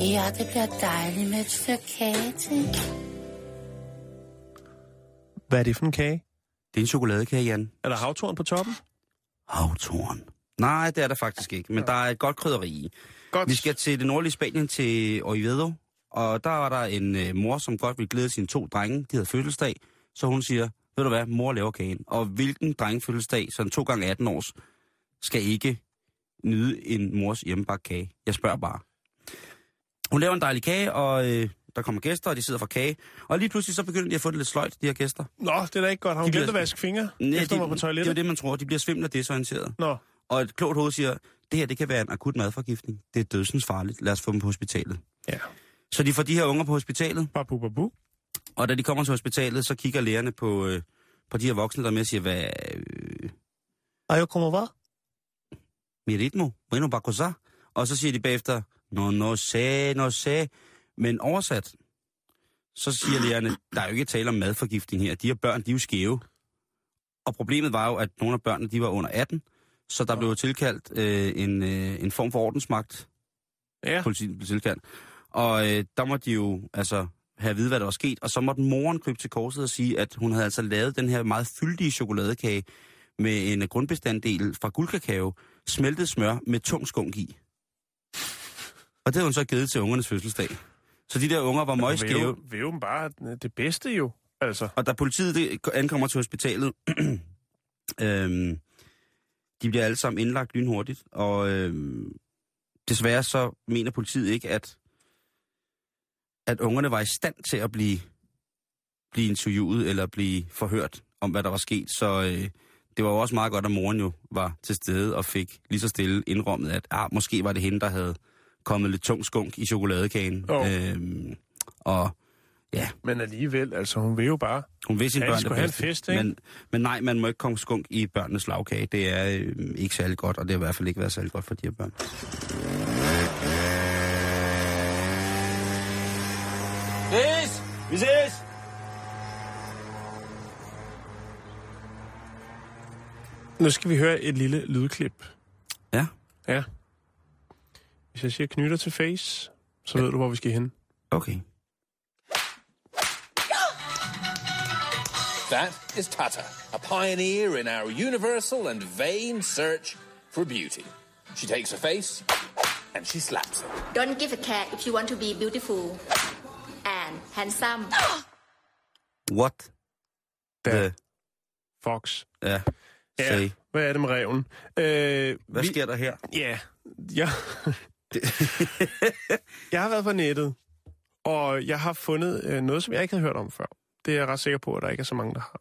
[SPEAKER 7] Ja, det bliver dejligt med et stykke kage til.
[SPEAKER 4] Hvad er det for en kage?
[SPEAKER 5] Det er en chokoladekage, Jan.
[SPEAKER 4] Er der havtorn på toppen?
[SPEAKER 5] Havtorn. Nej, det er der faktisk ikke, men der er et godt krydderi i.
[SPEAKER 4] Godt.
[SPEAKER 5] Vi skal til det nordlige Spanien, til Oviedo, og der var der en øh, mor, som godt ville glæde sine to drenge. De havde fødselsdag, så hun siger, ved du hvad, mor laver kagen. Og hvilken drengefødselsdag, sådan to gange 18 års, skal ikke nyde en mors hjemmebagt kage? Jeg spørger bare. Hun laver en dejlig kage, og øh, der kommer gæster, og de sidder for kage. Og lige pludselig så begynder de at få det lidt sløjt, de her gæster.
[SPEAKER 4] Nå, det er da ikke godt. Har hun glemt at vaske fingre?
[SPEAKER 5] Nej,
[SPEAKER 4] efter
[SPEAKER 5] de,
[SPEAKER 4] mig på
[SPEAKER 5] det er
[SPEAKER 4] toilettet?
[SPEAKER 5] det, man tror. De bliver svimlet og desorienteret.
[SPEAKER 4] Nå,
[SPEAKER 5] Og et klogt hoved siger, det her det kan være en akut madforgiftning. Det er dødsens farligt. Lad os få dem på hospitalet.
[SPEAKER 4] ja.
[SPEAKER 5] Så de får de her unger på hospitalet,
[SPEAKER 4] Babu, babu.
[SPEAKER 5] og da de kommer til hospitalet, så kigger lægerne på, øh, på de her voksne, der er med og siger, hvad... Øh,
[SPEAKER 4] jeg kommer hvad?
[SPEAKER 5] mi ritmo? Bueno, ba cosa? Og så siger de bagefter, no, no sé, no sé. Men oversat, så siger lægerne, der er jo ikke tale om madforgiftning her. De her børn, de er jo skæve. Og problemet var jo, at nogle af børnene, de var under 18, så der blev tilkaldt øh, en, øh, en form for ordensmagt.
[SPEAKER 4] Ja.
[SPEAKER 5] Politiet blev tilkaldt. Og øh, der måtte de jo altså have at vide, hvad der var sket. Og så måtte moren krybe til korset og sige, at hun havde altså lavet den her meget fyldige chokoladekage med en grundbestanddel fra guldkakao, smeltet smør med tung skunk i. Og det havde hun så givet til ungernes fødselsdag. Så de der unger var møgskæve.
[SPEAKER 4] Vil jo bare det bedste jo. Altså,
[SPEAKER 5] Og da politiet det ankommer til hospitalet, øhm, de bliver alle sammen indlagt lynhurtigt, og øhm, desværre så mener politiet ikke, at, at ungerne var i stand til at blive, blive interviewet eller blive forhørt om, hvad der var sket. Så øh, det var jo også meget godt, at moren jo var til stede og fik lige så stille indrømmet, at ah, måske var det hende, der havde kommet lidt tung skunk i chokoladekagen.
[SPEAKER 4] Jo.
[SPEAKER 5] Øhm, og ja,
[SPEAKER 4] Men alligevel, altså hun vil jo bare...
[SPEAKER 5] hun vil sin
[SPEAKER 4] Ja,
[SPEAKER 5] børn det bedste.
[SPEAKER 4] fest, ikke?
[SPEAKER 5] Men, men nej, man må ikke komme skunk i børnenes lavkage. Det er øh, ikke særlig godt, og det har i hvert fald ikke været særlig godt for de her børn.
[SPEAKER 2] Ses! Vi ses!
[SPEAKER 4] Nu skal vi høre et lille lydklip.
[SPEAKER 5] Ja,
[SPEAKER 4] Ja. Hvis jeg siger knytter til face, så ved du, hvor vi skal hen.
[SPEAKER 5] okay.
[SPEAKER 8] That is Tata, a pioneer in our universal and vain search for beauty. She takes a face and she slaps it.
[SPEAKER 9] Don't give a cat if you want to be beautiful and handsome.
[SPEAKER 5] What
[SPEAKER 4] Der.
[SPEAKER 5] the...
[SPEAKER 4] Fox.
[SPEAKER 5] Ja,
[SPEAKER 4] Ja. Hvad er det med reven? Øh,
[SPEAKER 5] Hvad
[SPEAKER 4] vi-
[SPEAKER 5] sker der her?
[SPEAKER 4] Ja, jeg, jeg har været på nettet, og jeg har fundet øh, noget, som jeg ikke havde hørt om før. Det er jeg ret sikker på, at der ikke er så mange, der har.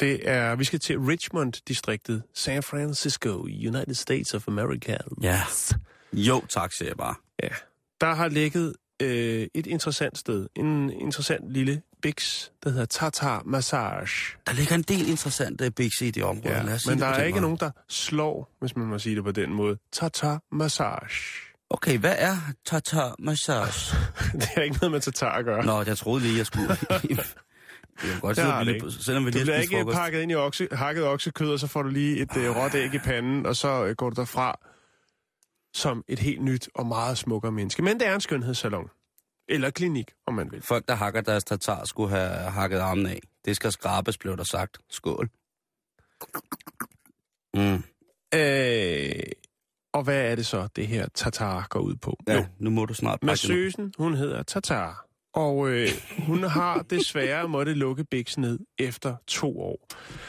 [SPEAKER 4] Det er, vi skal til Richmond-distriktet, San Francisco, United States of America.
[SPEAKER 5] Ja. Jo, tak, siger jeg bare.
[SPEAKER 4] Ja. Der har ligget øh, et interessant sted, en interessant lille biks, der hedder Tartar Massage.
[SPEAKER 5] Der ligger en del interessante biks i det område.
[SPEAKER 4] Ja,
[SPEAKER 5] Lad os sige
[SPEAKER 4] men der er ikke
[SPEAKER 5] måde.
[SPEAKER 4] nogen, der slår, hvis man må sige det på den måde. Tartar Massage.
[SPEAKER 5] Okay, hvad er tata massage?
[SPEAKER 4] det har ikke noget med tartar at gøre.
[SPEAKER 5] Nå, jeg troede lige, jeg skulle... Jeg kan godt
[SPEAKER 4] Det har det ikke.
[SPEAKER 5] selvom vi
[SPEAKER 4] Du
[SPEAKER 5] lige
[SPEAKER 4] bliver ikke
[SPEAKER 5] frokost.
[SPEAKER 4] pakket ind i okse, hakket oksekød, og så får du lige et øh, råt æg i panden, og så øh, går du derfra som et helt nyt og meget smukkere menneske. Men det er en skønhedssalon. Eller klinik, om man vil.
[SPEAKER 5] Folk, der hakker deres tatar, skulle have hakket armen af. Det skal skrabes, blev der sagt. Skål. Mm.
[SPEAKER 4] Øh, og hvad er det så, det her tatar går ud på?
[SPEAKER 5] Ja, nu må du snart
[SPEAKER 4] Massøsen, hun hedder Tatar. Og øh, hun har desværre måtte lukke Bix ned efter to år.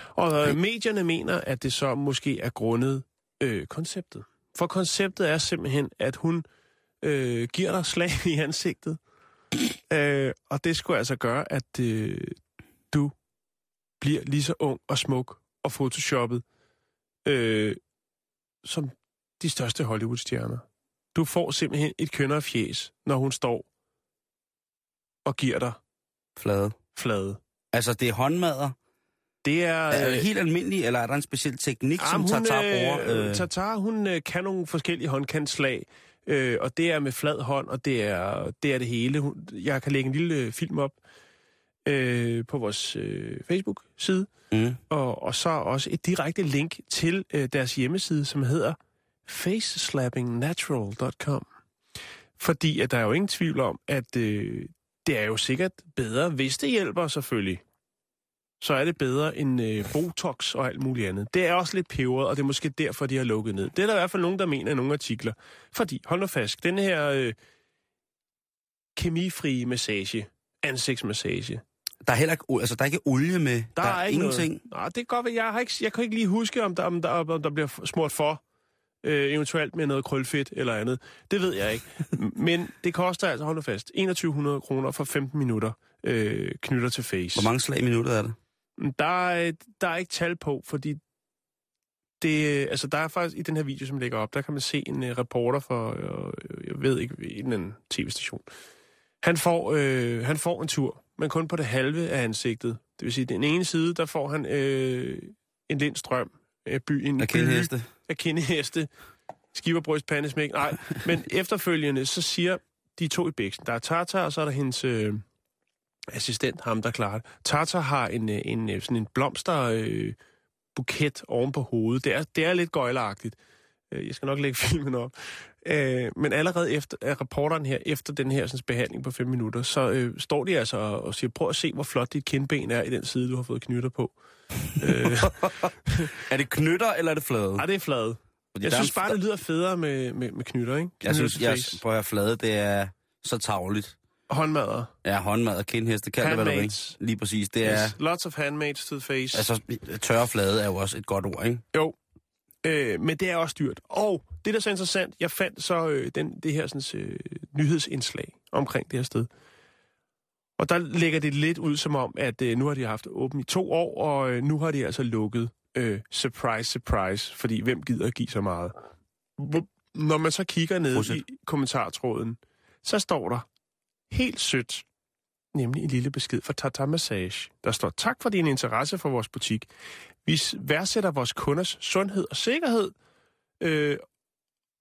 [SPEAKER 4] Og øh, medierne mener, at det så måske er grundet øh, konceptet. For konceptet er simpelthen, at hun øh, giver dig slag i ansigtet. Øh, og det skulle altså gøre, at øh, du bliver lige så ung og smuk og photoshoppet øh, som de største Hollywood-stjerner. Du får simpelthen et kønnere fjes, når hun står og giver dig
[SPEAKER 5] Flade.
[SPEAKER 4] flade.
[SPEAKER 5] Altså, det er håndmadder.
[SPEAKER 4] Det er...
[SPEAKER 5] Er det
[SPEAKER 4] øh,
[SPEAKER 5] helt almindeligt, eller er der en speciel teknik, som
[SPEAKER 4] jamen, hun,
[SPEAKER 5] tatar bruger?
[SPEAKER 4] Øh, Tatar, hun øh, kan nogle forskellige håndkantslag, øh, og det er med flad hånd, og det er det, er det hele. Hun, jeg kan lægge en lille øh, film op øh, på vores øh, Facebook-side,
[SPEAKER 5] Mm.
[SPEAKER 4] og, og så også et direkte link til øh, deres hjemmeside, som hedder faceslappingnatural.com. Fordi at der er jo ingen tvivl om, at øh, det er jo sikkert bedre, hvis det hjælper selvfølgelig. Så er det bedre end øh, Botox og alt muligt andet. Det er også lidt peberet, og det er måske derfor, de har lukket ned. Det er der i hvert fald nogen, der mener i nogle artikler. Fordi, hold nu fast, den her øh, kemifrie massage, ansigtsmassage,
[SPEAKER 5] Der er heller ikke, altså, der er ikke olie med.
[SPEAKER 4] der, er, ikke
[SPEAKER 5] ingenting.
[SPEAKER 4] Noget. Nej, det kan godt være. Jeg, har ikke, jeg kan ikke lige huske, om der, om der, om der bliver smurt for. Øh, eventuelt med noget krølfedt eller andet. Det ved jeg ikke. Men det koster altså, hold nu fast, 2100 kroner for 15 minutter øh, knytter til face.
[SPEAKER 5] Hvor mange slag i minuttet er det?
[SPEAKER 4] Der er, der er ikke tal på, fordi det, altså der er faktisk i den her video, som jeg lægger op, der kan man se en uh, reporter for, uh, jeg ved ikke, en anden tv-station. Han får, øh, han får en tur, men kun på det halve af ansigtet. Det vil sige, den ene side, der får han øh, en lindstrøm af by, en
[SPEAKER 5] af kendheste?
[SPEAKER 4] af kindeheste, skiverbryst, pandesmæk. Nej, men efterfølgende, så siger de to i bæksen, der er Tata, og så er der hendes øh, assistent, ham der klarer det. Tata har en, øh, en, øh, sådan en blomster øh, buket oven på hovedet. Det er, det er lidt gøjleragtigt. Øh, Jeg skal nok lægge filmen op. Øh, men allerede efter af reporteren her, efter den her sådan, behandling på 5 minutter, så øh, står de altså og, og siger, prøv at se, hvor flot dit kindben er i den side, du har fået knytter på. øh,
[SPEAKER 5] Er det knytter, eller er det flade?
[SPEAKER 4] ej, det er flade.
[SPEAKER 5] Fordi
[SPEAKER 4] Jeg
[SPEAKER 5] er
[SPEAKER 4] synes bare, det lyder federe med, med, med knytter, ikke?
[SPEAKER 5] Jeg synes, jeg, prøv at høre, flade, det er så tavligt.
[SPEAKER 4] Håndmadder.
[SPEAKER 5] Ja, håndmad og kindheste, kald det, hvad du vil. Lige præcis, det er...
[SPEAKER 4] Yes. Lots of handmaids to the face.
[SPEAKER 5] Altså, tørre flade er jo også et godt ord, ikke?
[SPEAKER 4] Jo. Øh, men det er også dyrt. Og det, der er så interessant, jeg fandt så øh, den, det her sådan, øh, nyhedsindslag omkring det her sted. Og der lægger det lidt ud som om, at øh, nu har de haft åbent i to år, og øh, nu har de altså lukket. Øh, surprise, surprise, fordi hvem gider at give så meget? Når man så kigger ned
[SPEAKER 5] Prosit.
[SPEAKER 4] i kommentartråden, så står der helt sødt, nemlig en lille besked fra Tata Massage. Der står, tak for din interesse for vores butik. Vi værdsætter vores kunders sundhed og sikkerhed, øh,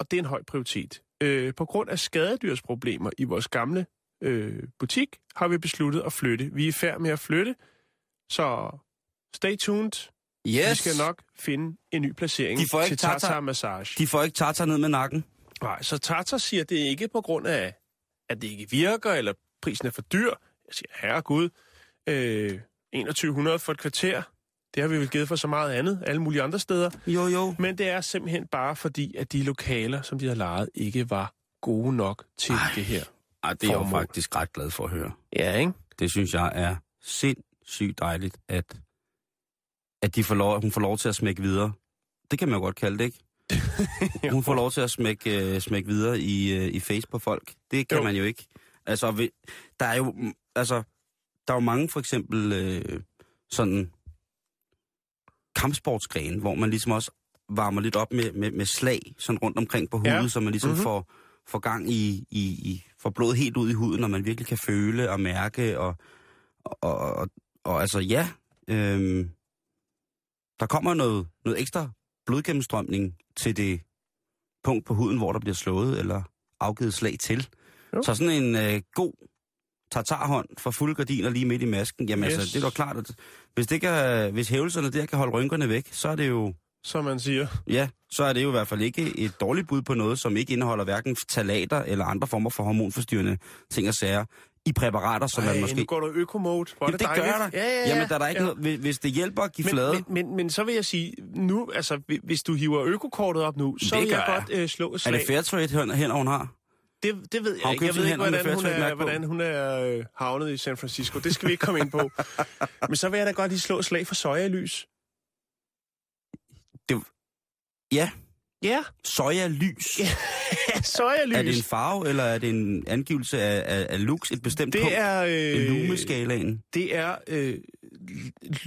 [SPEAKER 4] og det er en høj prioritet. Øh, på grund af skadedyrsproblemer i vores gamle øh, butik, har vi besluttet at flytte. Vi er i færd med at flytte, så stay tuned.
[SPEAKER 5] Yes.
[SPEAKER 4] Vi skal nok finde en ny placering
[SPEAKER 5] De får ikke
[SPEAKER 4] til Tata- Massage.
[SPEAKER 5] De får ikke Tata ned med nakken.
[SPEAKER 4] Nej, så Tata siger, det er ikke på grund af, at det ikke virker, eller prisen er for dyr. Jeg siger, herregud, øh, 2100 for et kvarter, det har vi vel givet for så meget andet, alle mulige andre steder.
[SPEAKER 5] Jo, jo.
[SPEAKER 4] Men det er simpelthen bare fordi, at de lokaler, som de har lejet, ikke var gode nok til Ej. det her.
[SPEAKER 5] Ej, det er jeg jo faktisk ret glad for at høre.
[SPEAKER 4] Ja, ikke?
[SPEAKER 5] Det synes jeg er sindssygt dejligt, at, at de får lov, at hun får lov til at smække videre. Det kan man jo godt kalde det, ikke? Hun får lov til at smække, øh, smække videre i, øh, i face på folk. Det kan
[SPEAKER 4] Jo.
[SPEAKER 5] man jo ikke. Altså, ved- der er jo, altså, der er jo mange for eksempel øh, sådan kampsportsgrene, hvor man ligesom også varmer lidt op med, med, med slag sådan rundt omkring på hovedet,
[SPEAKER 4] Ja.
[SPEAKER 5] så man ligesom
[SPEAKER 4] Mhm.
[SPEAKER 5] mm-hmm. får, får gang i, i, i, får blodet helt ud i huden, og man virkelig kan føle og mærke, og, og, og, og, og altså ja, øhm, der kommer noget, noget ekstra blodgennemstrømning til det punkt på huden, hvor der bliver slået eller afgivet slag til.
[SPEAKER 4] Jo.
[SPEAKER 5] Så sådan en øh, god tartarhånd for fulde gardiner lige midt i masken, jamen yes.
[SPEAKER 4] Yes.
[SPEAKER 5] altså, det er da klart, at hvis, det kan, hvis hævelserne der kan holde rynkerne væk, så er det jo,
[SPEAKER 4] Som man siger.
[SPEAKER 5] ja, så er det jo i hvert fald ikke et dårligt bud på noget, som ikke indeholder hverken talater eller andre former for hormonforstyrrende ting og sager i præparater, som man
[SPEAKER 4] Ej,
[SPEAKER 5] måske...
[SPEAKER 4] nu går du øko-mode. Er
[SPEAKER 5] Jamen, det
[SPEAKER 4] dejligt.
[SPEAKER 5] gør der.
[SPEAKER 4] Ja, ja, ja.
[SPEAKER 5] Jamen, der er der ikke
[SPEAKER 4] ja.
[SPEAKER 5] noget... Hvis- Hvis det hjælper at give flade...
[SPEAKER 4] Men, men, men, men så vil jeg sige, nu, altså, hvi- hvis du hiver økokortet op nu, så
[SPEAKER 5] Det
[SPEAKER 4] vil jeg
[SPEAKER 5] jeg.
[SPEAKER 4] godt øh, slå et
[SPEAKER 5] er
[SPEAKER 4] slag.
[SPEAKER 5] det Fairtrade hen, hen hun har?
[SPEAKER 4] Det, det ved jeg ikke. Jeg ved ikke, hvordan hun, er, hvordan hun er øh, havnet i San Francisco. Det skal vi ikke komme ind på. Men så vil jeg da godt lige slå slag for sojalys.
[SPEAKER 5] Ja,
[SPEAKER 4] Ja,
[SPEAKER 5] soja-lys.
[SPEAKER 4] Ja, sojalys.
[SPEAKER 5] Er det en farve, eller er det en angivelse af, af, af lux, et bestemt punkt?
[SPEAKER 4] det er,
[SPEAKER 5] En
[SPEAKER 4] øh,
[SPEAKER 5] lumeskalaen.
[SPEAKER 4] det er øh,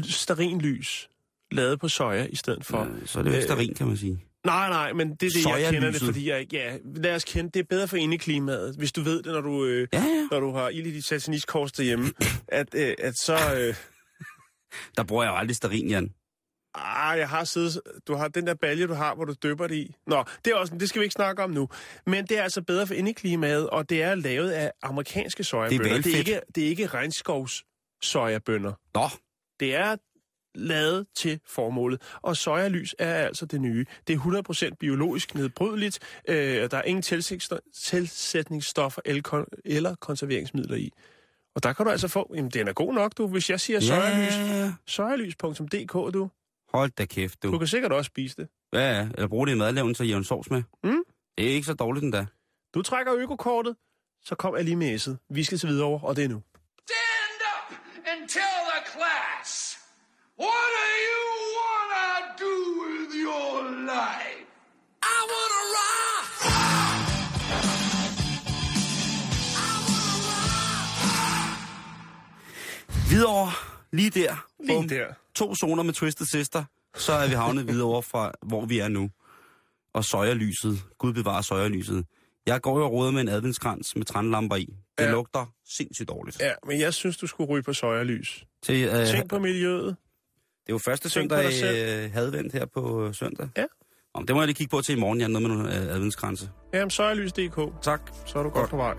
[SPEAKER 4] sterinlys lavet på soja i stedet for.
[SPEAKER 5] Øh, Så er det jo
[SPEAKER 4] øh,
[SPEAKER 5] sterin, kan man sige.
[SPEAKER 4] Nej, nej, men det er det, jeg kender det, fordi jeg. Ja, lad os kende, det er bedre for indeklimaet, hvis du ved det, når du, øh,
[SPEAKER 5] Ja, ja.
[SPEAKER 4] når du har ild i dit sataniskors derhjemme, at, øh, at så... Øh,
[SPEAKER 5] Der bruger jeg jo aldrig sterin, Jan.
[SPEAKER 4] Ah, jeg har siddet... Du har den der balje, du har, hvor du døber det i. Nå, det, er også, det skal vi ikke snakke om nu. Men det er altså bedre for indeklimaet, og det er lavet af amerikanske sojabønner. det er
[SPEAKER 5] valfedt.
[SPEAKER 4] ikke, det er ikke regnskovs sojabønner.
[SPEAKER 5] Nå,
[SPEAKER 4] Det er lavet til formålet. Og sojalys er altså det nye. Det er 100% biologisk nedbrydeligt. Øh, der er ingen tilsætningssto- tilsætningsstoffer eller, kon- eller konserveringsmidler i. Og der kan du altså få... Jamen, den er god nok, du. Hvis jeg siger sojalys,
[SPEAKER 5] ja.
[SPEAKER 4] sojalys.dk, du.
[SPEAKER 5] Hold da kæft,
[SPEAKER 4] Du
[SPEAKER 5] du.
[SPEAKER 4] kan sikkert også spise det.
[SPEAKER 5] Ja, ja. Eller bruge det i madlavning, så jævn sovs med.
[SPEAKER 4] Mm.
[SPEAKER 5] Det er ikke så dårligt endda.
[SPEAKER 4] Du trækker økokortet, så kom jeg lige med S'et. Vi skal til videre over, og det er nu.
[SPEAKER 10] Stand up and tell the class. What do you wanna do with your life? I wanna rock!
[SPEAKER 5] Hvidovre, lige der.
[SPEAKER 4] Lige
[SPEAKER 5] Bum.
[SPEAKER 4] der.
[SPEAKER 5] To zoner med Twisted Sister, så er vi havnet videre fra, hvor vi er nu. Og søjerlyset. Gud bevarer søjerlyset. Jeg går jo og råder med en adventskrans med trænlamper i. Det
[SPEAKER 4] Ja.
[SPEAKER 5] lugter sindssygt dårligt.
[SPEAKER 4] Ja, men jeg synes, du skulle ryge på sojalys.
[SPEAKER 5] Til, øh,
[SPEAKER 4] Tænk på miljøet.
[SPEAKER 5] Det er jo første søndag i øh, hadvendt her på øh, søndag.
[SPEAKER 4] Ja.
[SPEAKER 5] Om, det må jeg lige kigge på til i morgen, Jan, noget med nogle øh, adventskranse.
[SPEAKER 4] Jamen, sojalys.dk.
[SPEAKER 5] Tak.
[SPEAKER 4] Så er du godt,
[SPEAKER 5] Godt.
[SPEAKER 4] på vej.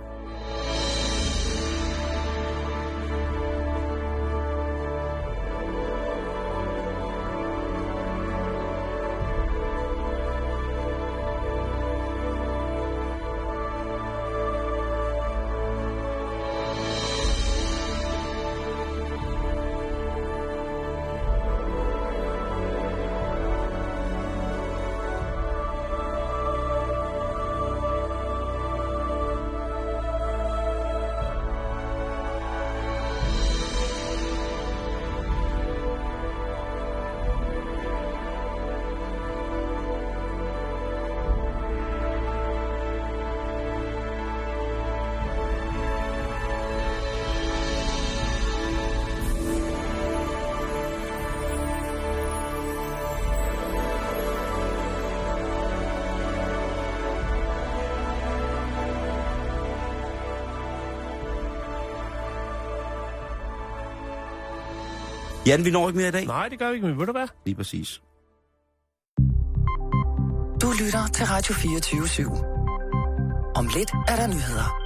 [SPEAKER 5] Jan, vi når ikke mere i dag.
[SPEAKER 4] Nej, det gør vi ikke, men ved du hvad?
[SPEAKER 5] Lige præcis.
[SPEAKER 3] Du lytter til Radio 24 /7. Om lidt er der nyheder.